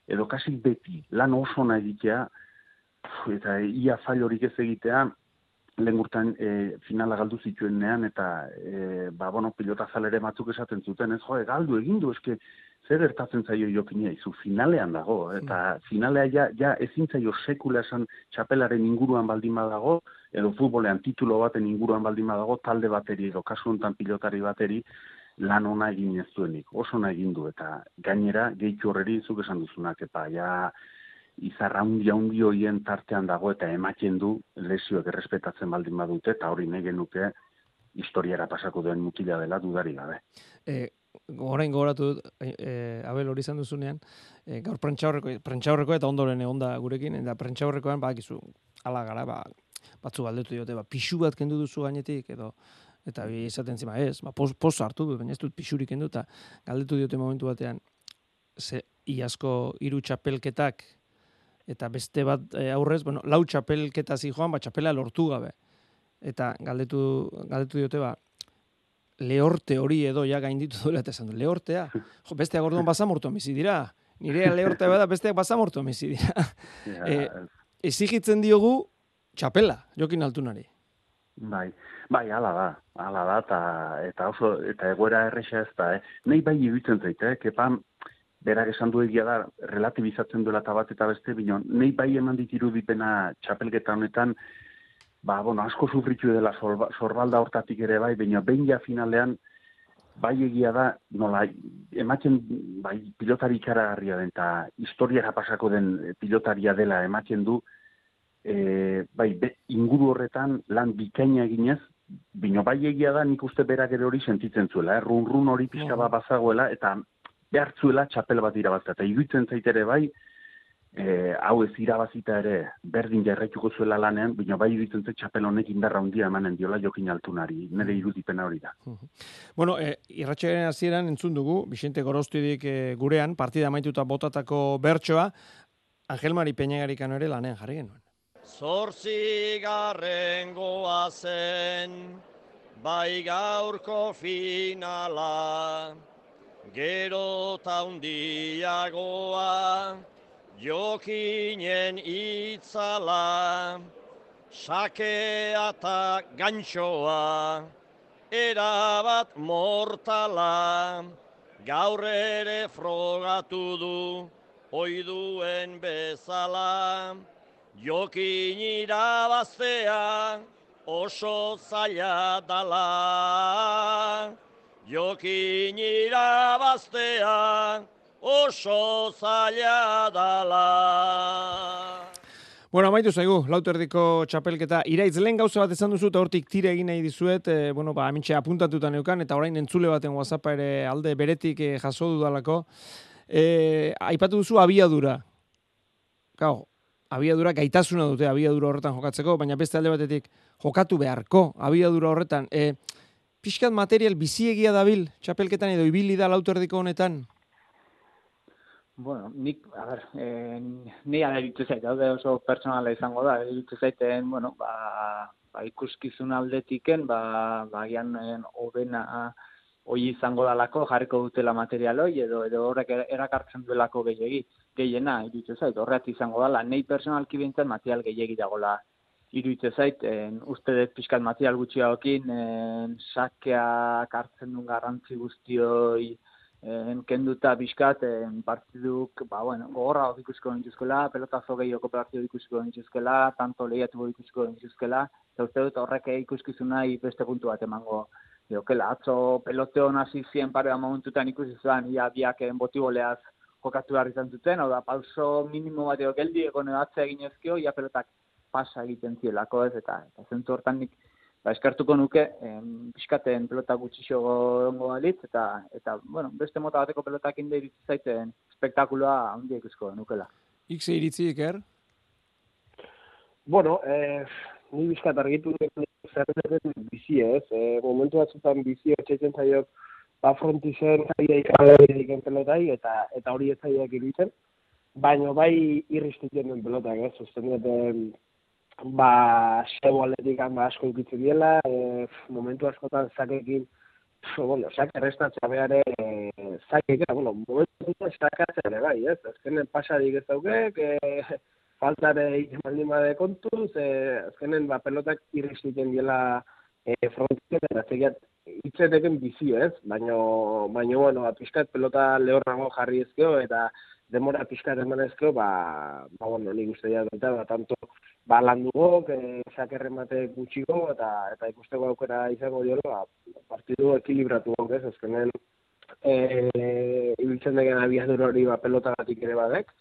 edo kasik beti, lan oso nahi egitea, eta ia fail horik ez egitea, lehen gurtan e, finala galdu zituen nean, eta e, ba, bueno, pilota zalere matzuk esaten zuten, ez jo, galdu egin du, eske, zer ertatzen zaio jokinia, izu finalean dago, eta mm. finalea ja, ja ezin zaio sekula esan txapelaren inguruan baldin badago, edo futbolean titulo baten inguruan baldin badago, talde bateri, edo kasu honetan pilotari bateri, lan ona egin ez duenik, oso ona egin du, eta gainera, gehitu horreri zuk esan duzunak, eta ja, izarra hundi handi hoien tartean dago, eta ematen du lesioak errespetatzen baldin badute, eta hori nahi genuke, historiara pasako duen mutila dela dudari gabe. E, Horain goratu e, e, abel hori izan duzunean, e, gaur prentxaurreko, prentxaurreko eta ondoren egonda gurekin, eta prentxaurrekoan, ba, gizu, ala gara, ba, batzu galdetu diote, ba, pixu bat kendu duzu gainetik, edo, eta bi izaten zima ez, ba, pos, pos hartu du, baina ez dut pixurik endu, eta galdetu diote momentu batean, ze iazko hiru txapelketak, eta beste bat e, aurrez, bueno, lau txapelketa zi joan, ba, txapela lortu gabe. Eta galdetu, galdetu diote, ba, lehorte hori edo ja gainditu duela, eta esan du, lehortea, jo, beste agorduan basamortu amizi dira, nire lehortea bada besteak basamortu amizi dira. Ja, e, ezigitzen diogu txapela, jokin altunari. Bai, bai, ala da, ala da, ta, eta oso, eta egoera erresa ez da, eh? Nei bai iruditzen zaite, eh? kepan, berak esan du egia da, relatibizatzen duela eta bat eta beste, bino, nei bai eman ditiru dipena txapelgeta honetan, ba, bueno, asko sufritu dela sorbalda hortatik ere bai, bino, behin ja finalean, bai egia da, nola, ematen, bai, pilotari ikaragarria den, eta historiara pasako den pilotaria dela ematen du, e, bai, inguru horretan lan bikaina eginez, bino bai egia da nik uste berak ere hori sentitzen zuela, eh? run run hori pixka bat bazagoela, eta behartzuela txapel bat irabazta. Eta iruditzen zaitere bai, e, hau ez irabazita ere berdin jarraituko zuela lanean, bino bai iruditzen zait txapel honek indarra handia emanen diola jokin altunari, nire irudipena hori da. Bueno, e, irratxearen hasieran entzun dugu, Vicente Gorostidik e, gurean, partida maituta botatako bertsoa, Angel Mari Peñagarikan ere lanean jarri genuen. Zortzigarren zen, bai gaurko finala, gero taundiagoa, jokinen itzala, sakea eta gantxoa, erabat mortala, gaur ere frogatu du, oiduen bezala, jokin irabaztea, oso zaila dala. Jokin irabaztea oso zaila dala. Bueno, amaitu zaigu, lauterdiko txapelketa. Iraitz, lehen gauza bat esan duzu, eta hortik tire egin nahi dizuet, e, bueno, ba, amintxe apuntatuta neukan, eta orain entzule baten WhatsAppa ere alde beretik e, jaso dudalako. E, aipatu duzu abiadura. Gau, abiadura gaitasuna dute abiadura horretan jokatzeko, baina beste alde batetik jokatu beharko abiadura horretan. E, pixkat material biziegia dabil txapelketan edo ibili da lauterdiko honetan? Bueno, nik, a ber, eh, ni ala ditu zait, hau oso personala izango da, ditu zaiten, bueno, ba, ba ikuskizun aldetiken, ba, ba gian obena hoi izango dalako, jarriko dutela materialoi, edo edo horrek erakartzen duelako gehiagi, gehiena, ditu zait, horret izango dela, nei personalki bintzen material gehiagi dagola iruitze zait, en, uste dut pixkat material gutxiagokin, en, sakeak hartzen duen garrantzi guztioi, en, kenduta pixkat, en, partiduk, ba, bueno, gogorra ikusiko nintuzkela, pelotazo gehioko partidu ikusiko nintuzkela, tanto lehiatu ikusiko nintuzkela, eta uste dut horrek ikuskizuna beste puntu bat emango diokela. Atzo peloteo hasi zien pare momentutan ikusi zuen, ia biak botiboleaz jokatu behar izan zuten, hau da, pauso minimo bat geldi egon edatzea egin ezkio, ia pelotak pasa egiten zielako ez, eta, eta zentu hortan nik, ba, eskartuko nuke, em, pixkaten pelota gutxixo gongo balitz, eta, eta, bueno, beste mota bateko pelotak inde zaiten spektakuloa handi ikusko nukela. Ikse iritzi, Iker? Bueno, eh, ni bizkat argitu zerretzen bizi ez, eh, momentu batzutan bizi etxetzen zaiok, ba frontizen zaila ikaratzen pelotai, eta, eta hori ez zaiak iruditzen, baina bai irristitzen den pelotak ez, usten ba, sebo aldetik ba, asko ikitzen diela, e, momentu askotan zakekin, so, bueno, zake restatzea behar, e, zakekin, bueno, momentu zakatzea ere bai, ez? Azkenen pasadik ez dauke, e, faltare ikemaldin bade kontuz, e, azkenen ba, pelotak irriziten diela e, frontizen, eta itzeteken bizio, ez? Baina, baina, bueno, apiskat pelota lehorrago jarri ezkeo, eta demora pixka eman ezkeo, ba, ba, bueno, nik uste dira, ba, tanto, ba, que sakerren bate gutxiko, eta eta ikusteko aukera izango dio, ba, partidu ekilibratu gok, ez, ezkenen, e, ibiltzen degen abiadur hori ba, pelotagatik ere badek,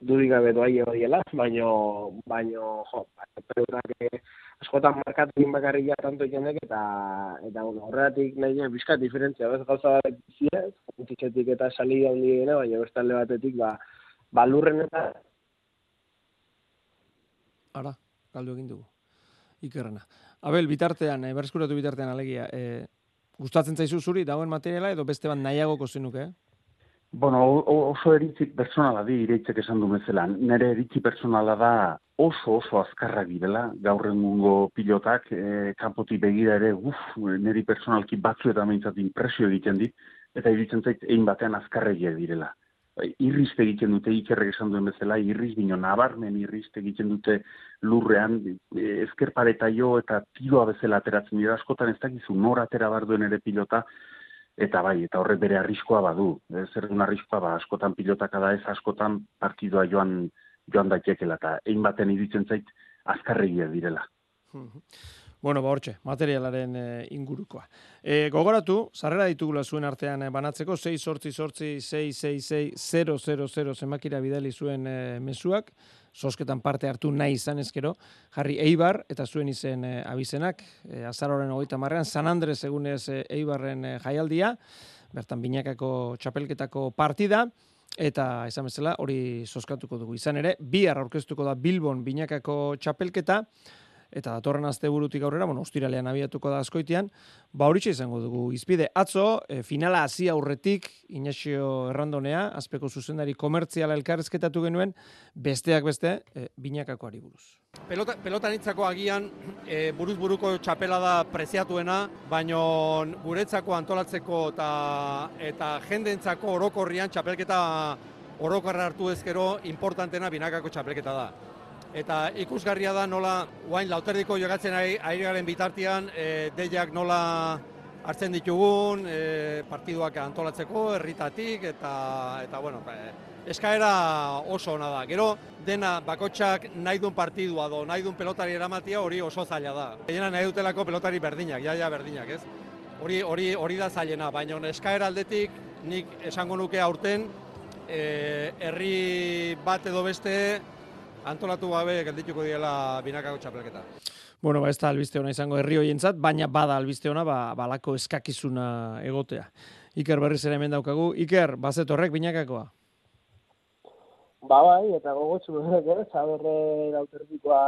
dudik gabe doa horiela, baino, baino, jo, ba, pelotak e, askotan markatu egin bakarria tanto ikenek, eta, eta bueno, horretik nahi bizkat diferentzia, bez, gauza bat biziez, eta sali handi baina beste alde batetik, ba, ba lurren eta Ara, galdu egin dugu. Ikerrena. Abel, bitartean, e, berreskuratu bitartean alegia, e, gustatzen zaizu zuri dagoen materiala edo beste bat nahiagoko zenuke, eh? Bueno, oso eritzi personala di ireitzek esan du mezelan. Nere eritzi personala da oso oso azkarra dela, gaur egungo pilotak, e, kanpoti begira ere, uf, neri personalki batzu eta meintzat impresio egiten dit, eta iritzen zait egin batean azkarregia direla. Bai, irrizte egiten dute ikerrek esan duen bezala, irriz bino nabarmen irrizte egiten dute lurrean, e, ezker pareta jo eta tiroa bezala ateratzen dira, askotan ez dakizu nor atera bar duen ere pilota, eta bai, eta horrek bere arriskoa badu, zer duen arriskoa ba, askotan pilotaka da ez, askotan partidua joan, joan daitekela, eta egin baten iritzen zait, azkarregia direla. <laughs> Bueno, ba hortxe, materialaren e, ingurukoa. E, gogoratu, zarrera ditugula zuen artean e, banatzeko, 6 sortzi sortzi 666 zemakira bidali zuen e, mesuak, sosketan parte hartu nahi izan ezkero, jarri Eibar eta zuen izen e, abizenak, e, azaroren hogeita marrean, San Andres egunez e, Eibarren e, jaialdia, bertan binakako txapelketako partida, eta esan bezala hori soskatuko dugu. Izan ere, bihar aurkeztuko da Bilbon binakako txapelketa, eta datorren asteburutik aurrera, bueno, ostiralean abiatuko da askoitian, ba horitxe izango dugu izpide. Atzo, e, finala hasi aurretik, Inaxio Errandonea, azpeko zuzendari komertziala elkarrezketatu genuen, besteak beste, e, binakakoari buruz. Pelota, pelotanitzako agian e, buruz buruko txapela da preziatuena, baino guretzako antolatzeko eta, eta jendentzako orokorrian txapelketa orokorra hartu ezkero importantena binakako txapelketa da. Eta ikusgarria da nola, guain lauterdiko jogatzen ari, garen bitartean, e, deiak nola hartzen ditugun, e, partiduak antolatzeko, herritatik, eta, eta bueno, e, eskaera oso ona da. Gero, dena bakotxak nahi duen partidua do, nahi duen pelotari eramatia hori oso zaila da. Egena nahi dutelako pelotari berdinak, jaia berdinak, ez? Hori, hori, hori da zailena, baina eskaera aldetik nik esango nuke aurten, e, herri bat edo beste antolatu gabe geldituko diela binakako txapelketa. Bueno, ba, ez da albiste hona izango herri hoientzat, baina bada albiste hona, ba, balako eskakizuna egotea. Iker berriz ere hemen daukagu. Iker, bazet horrek binakakoa? Ba, bai, eta gogotsu <laughs> berrek, eh? Zaberre lauterdikoa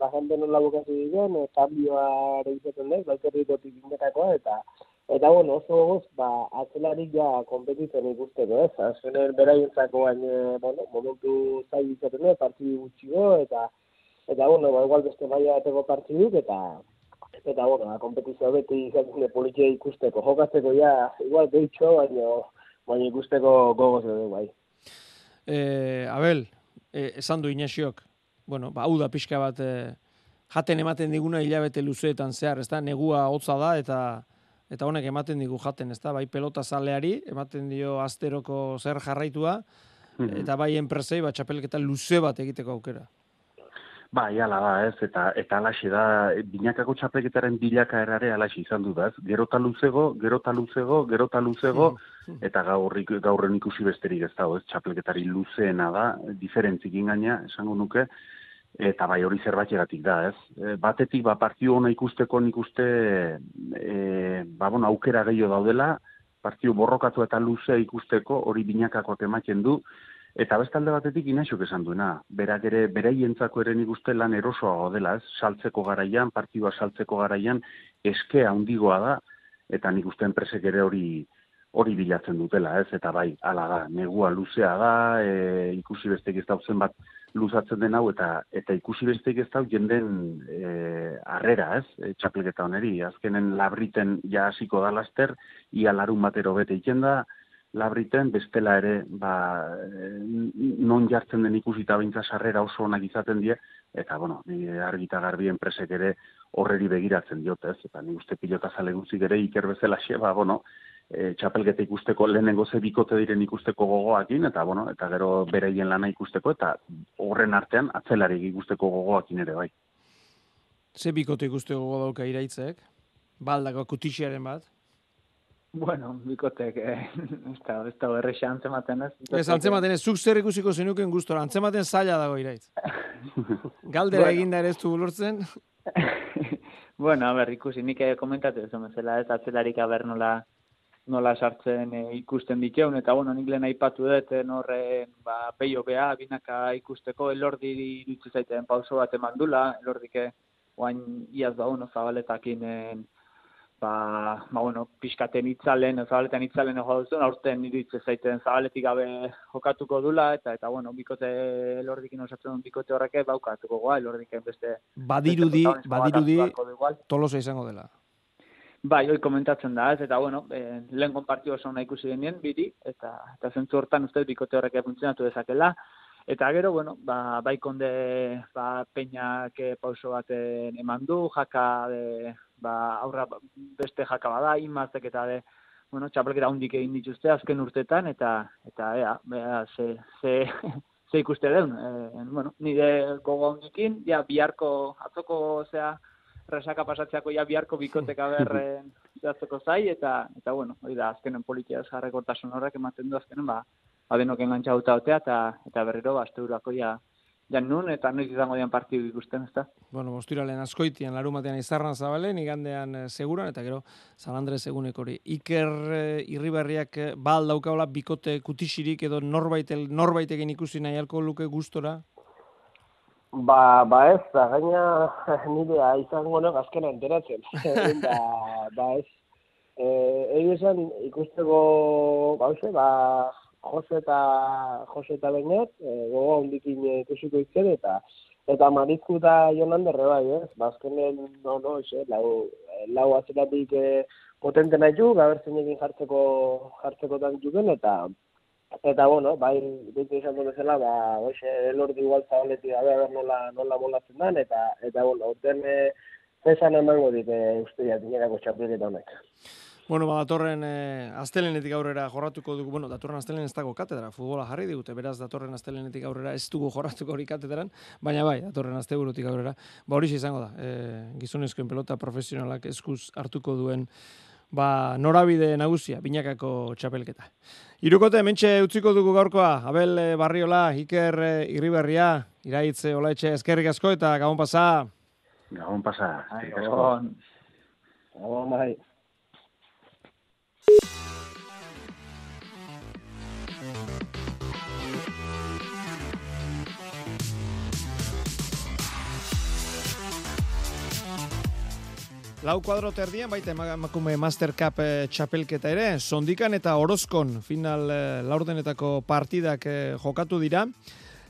bajante nola bukatu diren, e, kambioa ere izaten dut, lauterdikotik binakakoa, eta Eta bueno, oso goz, ba, atzelarik ja kompetitzen ikusteko, ez? Azkenean beraientzako baina, eh, bueno, momentu zai izaten dut, partidu gutxiko, eta, eta bueno, ba, igual beste maia bateko partiduk, eta, eta bueno, ba, kompetizio beti izaten politia ikusteko. Jokatzeko ja, igual behitxo, baina, baina ikusteko gogoz edo, bai. Eh, Abel, eh, esan du Inesiok, bueno, ba, hau da pixka bat, eh, jaten ematen diguna hilabete luzeetan zehar, ez da, negua hotza da, eta eta honek ematen digu jaten, ezta? Bai pelota zaleari, ematen dio asteroko zer jarraitua, mhm. eta bai enpresei, bat txapelketa luze bat egiteko aukera. Ba, ala da, ez, eta eta alaxi da, binakako txapelketaren bilaka erare alaxi izan du da, ez, gerota luzego, gerota luzego, gerota luzego, mhm. eta gaurrik, gaurren ikusi besterik ez da, ez, txapelketari luzeena da, diferentzik ingaina, esango nuke, eta bai hori zerbaitegatik da, ez? E, batetik ba partiu ona ikusteko nik uste e, ba bueno, aukera gehiago daudela, partiu borrokatu eta luze ikusteko hori binakakoak ematen du eta bestalde batetik inaxok esan duena. Berak ere beraientzako ere nik uste lan erosoago dela, ez? Saltzeko garaian, partidua saltzeko garaian eskea handigoa da eta nik uste enpresek ere hori hori bilatzen dutela, ez? Eta bai, hala da, negua luzea da, e, ikusi besteik ez dauzen bat luzatzen den hau eta eta ikusi besteik ez dau jenden eh harrera, ez? E, txapelketa honeri, azkenen labriten ja hasiko da laster, ia larun batero bete da, labriten bestela ere, ba, e, non jartzen den ikusi ta baintza sarrera oso onak izaten die eta bueno, ni argita garbi enpresek ere horreri begiratzen diote, ez? Eta ni uste pilota zale gutxi ere iker bezala xe, ba, bueno, e, txapelgeta ikusteko lehenengo ze bikote diren ikusteko gogoakin eta bueno, eta gero bereien lana ikusteko eta horren artean atzelari ikusteko gogoakin ere bai. Ze bikote ikusteko gogo dauka iraitzek? Baldako kutixiaren bat? Bueno, bikotek, eh, <laughs> ez da, ez da, antzematen ez. Ez antzematen ez, zuk zer ikusiko zenuken gustora, antzematen zaila dago iraitz. <laughs> Galdera bueno. eginda ere ez du lortzen. <laughs> bueno, a ber, ikusi, nik komentatu ez, zela ez, atzelarik aber nola, nola sartzen e, ikusten diteun, eta bueno, nik lehen aipatu dut, eh, norre, ba, peio beha, binaka ikusteko, elordi dutzu zaiten pauso bat eman dula, elordike, oain iaz da, bueno, zabaletakin, en, ba, ba, bueno, pixkaten itzalen, zabaletan itzalen ego duzun, aurten iritze zaiten zabaletik gabe jokatuko dula, eta, eta bueno, bikote elordikin osatzen duen bikote horreke, baukatuko goa, elordiken beste... Badirudi, badirudi, tolosa izango dela. Bai, hoi komentatzen da, ez, eta bueno, e, lehen konpartio oso nahi ikusi genien, biri, eta, eta zentzu hortan uste bikote horrek funtzionatu dezakela. Eta gero, bueno, ba, bai konde ba, peinak eh, pauso baten eman du, jaka, de, ba, aurra beste jaka bada, imaztek eta de, bueno, txapelkera hundik egin dituzte azken urtetan, eta, eta ea, bea, ze, ze, <laughs> ze ikuste den, e, bueno, nire gogo hundikin, ja, biharko, atzoko, zea, resaka pasatzeako ja biharko bikoteka berren zehazteko zai, eta, eta bueno, hori da, azkenen politia jarrekortasun horrek ematen du azkenen, ba, adenok engantza otea, eta, eta berriro, ba, asteurako ja, ja nun, eta noiz izango dian partidu ikusten, ezta? Bueno, mosturalen askoitian, larumatean izarran zabalen, igandean e, seguran, eta gero, San Andres egunek hori. Iker e, irribarriak e, bal daukaola bikote kutixirik edo norbait, norbait egin ikusi nahi alko luke gustora? Ba, ba ez, da gaina <laughs> nire izango nek azkena enteratzen. <laughs> ba, ba ez. E, Egi esan ikusteko, ba, ba, Jose eta Jose eta Beñat, e, gogo hondikin ikusiko itzen, eta eta Marizku eta Jonander bai, ez? Ba, azkenen, no, no, ez, lau, lau atzeratik e, potente nahi du, gabertzen egin jartzeko, jartzeko tan juken, eta Eta bueno, bai, bete izan duen bezala, ba, oixe, elordi igual zabaleti gabe, a nola, nola molatzen dan, eta, eta bueno, urten e, zesan emango dit, e, uste diat, inerako txapelketa honek. Bueno, ba, datorren e, astelenetik aurrera jorratuko dugu, bueno, datorren astelen ez dago katedra, futbola jarri digute, beraz, datorren astelenetik aurrera ez dugu jorratuko hori katedran, baina bai, datorren asteburutik aurrera, ba, hori izango da, e, gizonezkoen pelota profesionalak eskuz hartuko duen ba, norabide nagusia, binakako txapelketa. Irukote, mentxe utziko dugu gaurkoa, Abel eh, Barriola, Iker eh, Irriberria, iraitze, olaetxe, eskerrik asko eta gabon pasa. Gabon pasa, eskerrik asko. Gabon. Gabon, bai. Lau kuadro terdian, baita emakume Master Cup e, txapelketa ere, sondikan eta orozkon final e, laurdenetako partidak e, jokatu dira,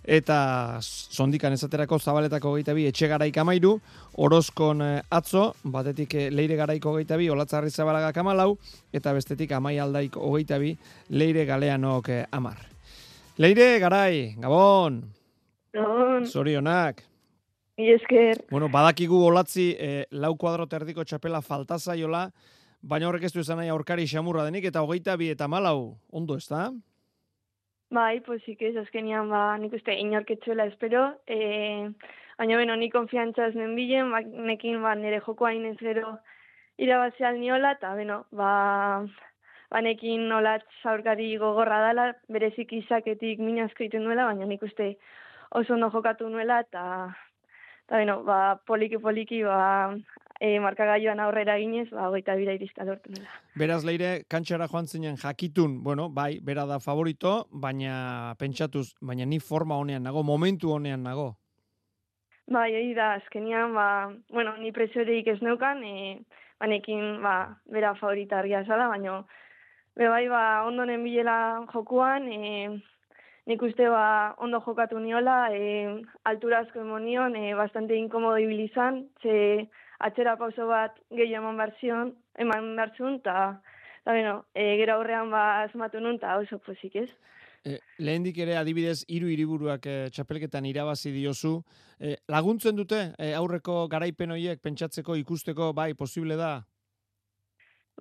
eta sondikan esaterako zabaletako geita bi etxe garaik amairu, orozkon e, atzo, batetik leire garaiko geita bi, olatzarri zabalagak amalau, eta bestetik amai aldaik hogeita bi, leire galeanok amar. Leire, garai, gabon! Gabon! Zorionak! Mi esker. Bueno, badakigu olatzi eh, lau kuadro terdiko txapela falta zaiola, baina horrek ez du esan nahi aurkari xamurra denik, eta hogeita bi eta malau, ondo ez da? Bai, posik ez, azkenian, ba, nik uste inorketzuela espero, e, baina beno, ni konfiantza ez nen bilen, ba, nekin ba, nire joko hain ez gero irabazeal niola, eta beno, ba, ba nekin olatz aurkari gogorra dela, berezik izaketik minazko iten duela, baina nik uste oso ondo jokatu nuela, eta Eta, bueno, ba, poliki poliki, ba, e, markagailuan aurrera ginez, ba, hogeita bira irista lortu nela. Beraz, leire, kantxara joan zinen jakitun, bueno, bai, bera da favorito, baina pentsatuz, baina ni forma honean nago, momentu honean nago. Bai, hori da, azkenian, ba, bueno, ni presioreik ez neukan, e, banekin, ba, bera favorita argia zala, baina, be bai, ba, ondonen bilela jokuan, e, nik uste ba, ondo jokatu niola, e, altura asko emonion, e, bastante inkomodo ibilizan, ze atxera pauso bat gehi eman barzion, eman barzun, eta, eta bueno, e, gero horrean ba asmatu nun, eta oso pozik ez. E, lehendik ere adibidez hiru hiriburuak e, txapelketan irabazi diozu. E, laguntzen dute e, aurreko garaipen horiek pentsatzeko ikusteko bai posible da?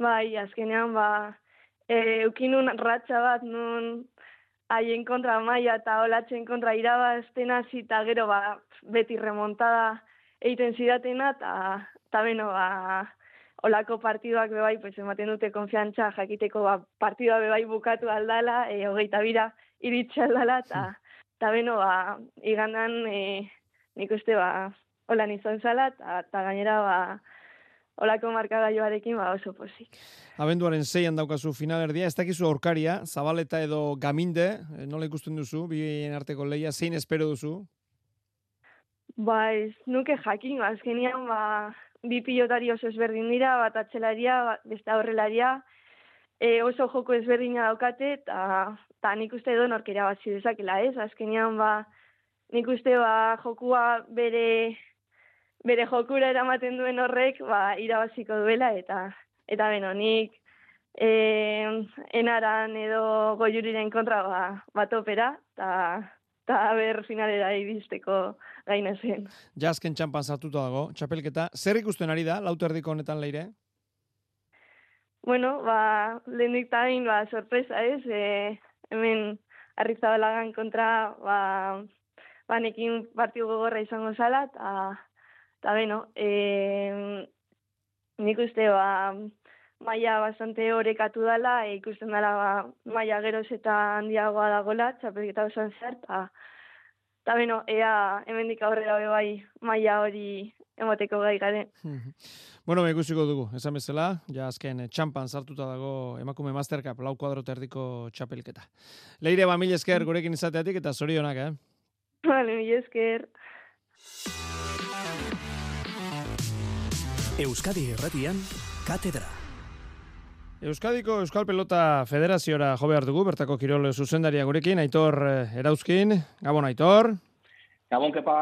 Bai, azkenean ba, e, eukinun ratxa bat nun haien kontra maia eta olatzen kontra irabazten hasi eta gero ba, beti remontada egiten zidatena eta ta beno ba, olako partiduak bebai pues, ematen dute konfiantza jakiteko ba, partidua bebai bukatu aldala, e, hogeita bira iritsi aldala eta ta beno ba, igandan e, nik uste ba, hola nizan zala eta gainera ba, olako markagailoarekin ba oso posik. Abenduaren zeian daukazu finalerdia, ez dakizu aurkaria, zabaleta edo gaminde, eh, nola ikusten duzu, bien arteko leia, zein espero duzu? Ba, ez nuke jakin, ba, azkenian, ba, bi pilotari oso ezberdin dira, bat atxelaria, beste aurrelaria, e, oso joko ezberdina daukate, eta nik uste edo norkera bat zidezakela, ez? Azkenian, ba, nik uste, ba, jokua bere bere jokura eramaten duen horrek ba, irabaziko duela eta eta beno, nik e, enaran edo goiuriren kontra ba, bat opera eta eta ber finalera iristeko gaina zen. Jazken txampan zartuta dago, txapelketa. Zer ikusten ari da, lautu erdiko honetan leire? Bueno, ba, lehenik tain, ba, sorpresa ez, e, hemen arrizabalagan kontra, ba, banekin partiu gogorra izango zala, eta Eta beno, e, nik uste ba, maia bastante horrekatu dela, e, ikusten dela ba, maia geroz eta handiagoa dagola, txapelketa osan zer, eta beno, ea hemendik aurrera bai maia hori emoteko gai garen. <laughs> bueno, ikusiko dugu, esan bezala, ja azken txampan sartuta dago emakume Master Cup, lau kuadro terdiko txapelketa. Leire, ba, mil esker gurekin izateatik eta zorionak, eh? Vale, mil esker. Euskadi Irratian, Katedra. Euskadiko Euskal Pelota Federaziora jo behar dugu, bertako kirol zuzendaria gurekin, Aitor eh, Erauzkin, Gabon Aitor. Gabon, kepa.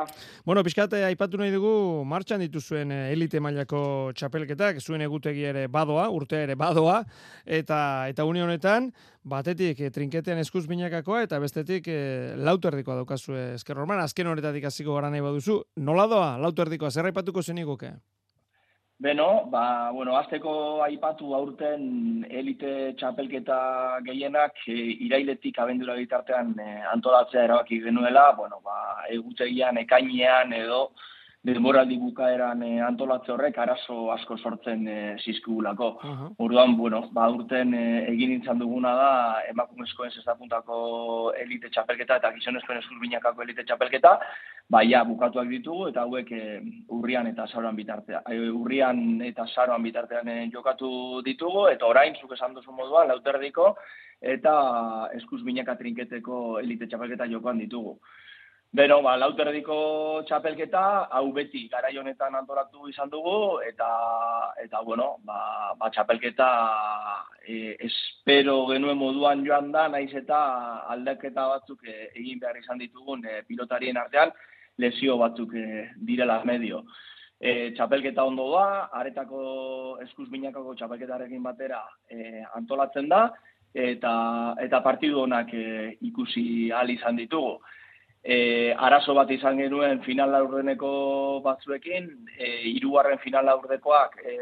Bueno, pixkate aipatu nahi dugu, martxan dituzuen eh, elite mailako txapelketak, zuen egutegi ere badoa, urte ere badoa, eta eta une honetan, batetik trinketean eskuz binakakoa, eta bestetik e, lauterdikoa daukazue esker azken horretatik hasiko gara nahi baduzu. Nola doa, lauterdikoa, zer aipatuko zeniguke? Beno, ba, bueno, azteko aipatu aurten elite txapelketa gehienak e, irailetik abendura bitartean e, antolatzea erabaki genuela, bueno, ba, egutegian, ekainean edo denboraldi bukaeran e, antolatze horrek arazo asko sortzen e, zizkigulako. Uh Orduan, bueno, ba, urten e, egin nintzen duguna da emakumezkoen zestapuntako elite txapelketa eta gizonezkoen eskurbinakako elite txapelketa, ba, ja, bukatuak ditugu eta hauek e, urrian eta saroan bitartean, e, urrian eta saroan bitartean e, jokatu ditugu, eta orain, zuk esan duzu moduan, lauterdiko, eta eskuz binaka trinketeko elite txapelketa jokoan ditugu. Beno, ba, lauterdiko txapelketa, hau beti garai honetan antolatu izan dugu, eta, eta bueno, ba, ba txapelketa e, espero genuen moduan joan da, naiz eta aldaketa batzuk e, egin behar izan ditugun e, pilotarien artean, lesio batzuk e, direla medio. E, txapelketa ondo da, aretako eskuz binakako txapelketarekin batera e, antolatzen da, eta, eta partidu honak e, ikusi ahal izan ditugu e, arazo bat izan genuen final laurdeneko batzuekin, e, irugarren final laurdekoak, e,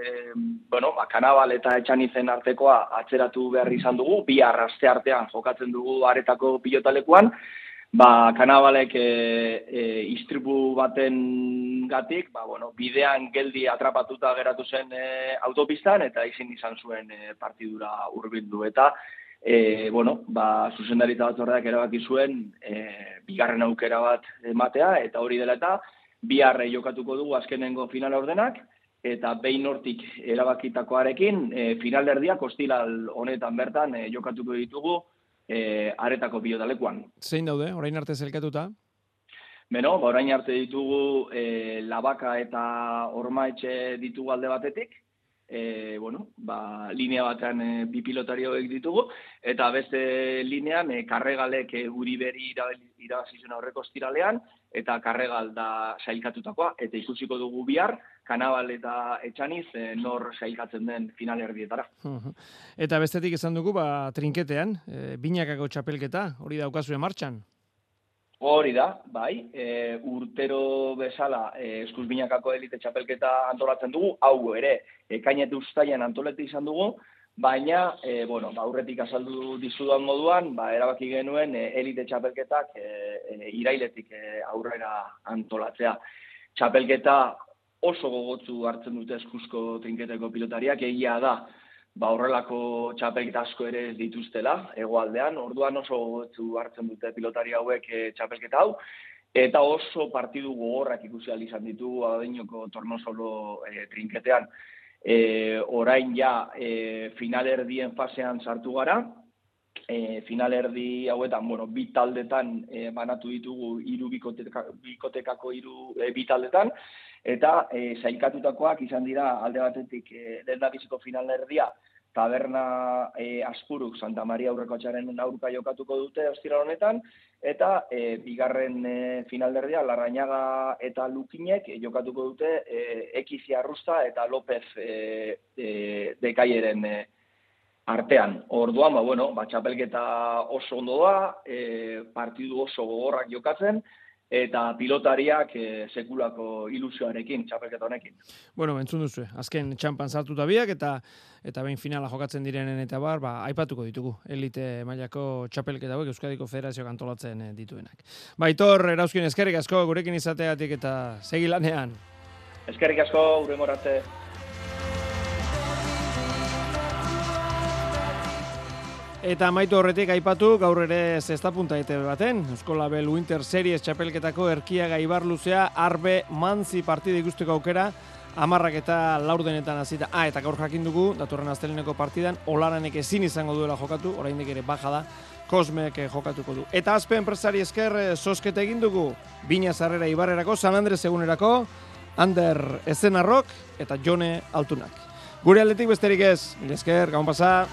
bueno, ba, kanabal eta etxanizen artekoa atzeratu behar izan dugu, bi arraste artean jokatzen dugu aretako pilotalekuan, ba, kanabalek e, e, istribu baten gatik, ba, bueno, bidean geldi atrapatuta geratu zen e, autopistan, eta izin izan zuen e, partidura urbildu, eta e, bueno, ba, zuzendaritza batzordeak erabaki zuen e, bigarren aukera bat ematea, eta hori dela eta biharre jokatuko dugu azkenengo final ordenak, eta behin hortik erabakitakoarekin e, final erdiak hostilal honetan bertan e, jokatuko ditugu e, aretako biodalekuan. Zein daude, orain arte zelkatuta? Beno, ba, orain arte ditugu e, labaka eta ormaetxe ditugu alde batetik, e, bueno, ba, linea batean e, bi pilotari ditugu, eta beste linean e, karregalek e, guri beri irabazizuna horreko estiralean, eta karregal da sailkatutakoa, eta ikusiko dugu bihar, kanabal eta etxaniz e, nor sailkatzen den final erdietara. Eta bestetik esan dugu, ba, trinketean, e, binakako txapelketa, hori daukazue martxan? Hori da, bai, e, urtero bezala e, eskuz binakako elite txapelketa antolatzen dugu, hau ere, ekainet ustaian antolete izan dugu, baina, e, bueno, ba, aurretik azaldu dizudan moduan, ba, erabaki genuen e, elite txapelketak e, e, irailetik e, aurrera antolatzea. Txapelketa oso gogotzu hartzen dute eskuzko trinketeko pilotariak, egia da, ba horrelako txapelketa asko ere dituztela hegoaldean. Orduan oso gotzu hartzen dute pilotari hauek e, txapelketa hau eta oso partidu gogorrak ikusi al izan ditu adinoko tornosolo e, trinketean. E, orain ja e, finalerdien fasean sartu gara. E, finalerdi hauetan, bueno, bi taldetan e, banatu ditugu hiru bikotekako hiru e, bi taldetan eta e, sailkatutakoak izan dira alde batetik e, lehendabiziko finalerdia taberna e, Aspuruk Santa Maria aurreko atxaren aurka jokatuko dute ostira honetan, eta e, bigarren e, finalderdia Larrañaga eta Lukinek e, jokatuko dute e, Ekizia Arrusta eta López e, e, dekaieren e, artean. Orduan, ba, bueno, ba, txapelketa oso ondo da, e, partidu oso gogorrak jokatzen, eta pilotariak e, sekulako ilusioarekin, txapelketa honekin. Bueno, entzun duzu, azken txampan sartuta biak, eta eta behin finala jokatzen direnen eta bar, ba, aipatuko ditugu, elite mailako txapelketa hauek Euskadiko Federazio kantolatzen eh, dituenak. Baitor, erauzkin eskerrik asko, gurekin izateatik eta segi lanean. Eskerrik asko, gure Eta maitu horretik aipatu gaur ere zesta punta ete baten. Eusko Label Winter Series txapelketako erkia gaibar luzea arbe manzi partide ikusteko aukera amarrak eta laurdenetan hasita. Ah, eta gaur jakin dugu, datorren asteleneko partidan, olaranek ezin izango duela jokatu, oraindik ere baja da, Kosmek eh, jokatuko du. Eta azpe enpresari esker eh, sosketa egin dugu, Bina Zarrera Ibarrerako, San Andres egunerako, Ander Ezenarrok eta Jone Altunak. Gure aldetik besterik ez, esker, gaun pasa.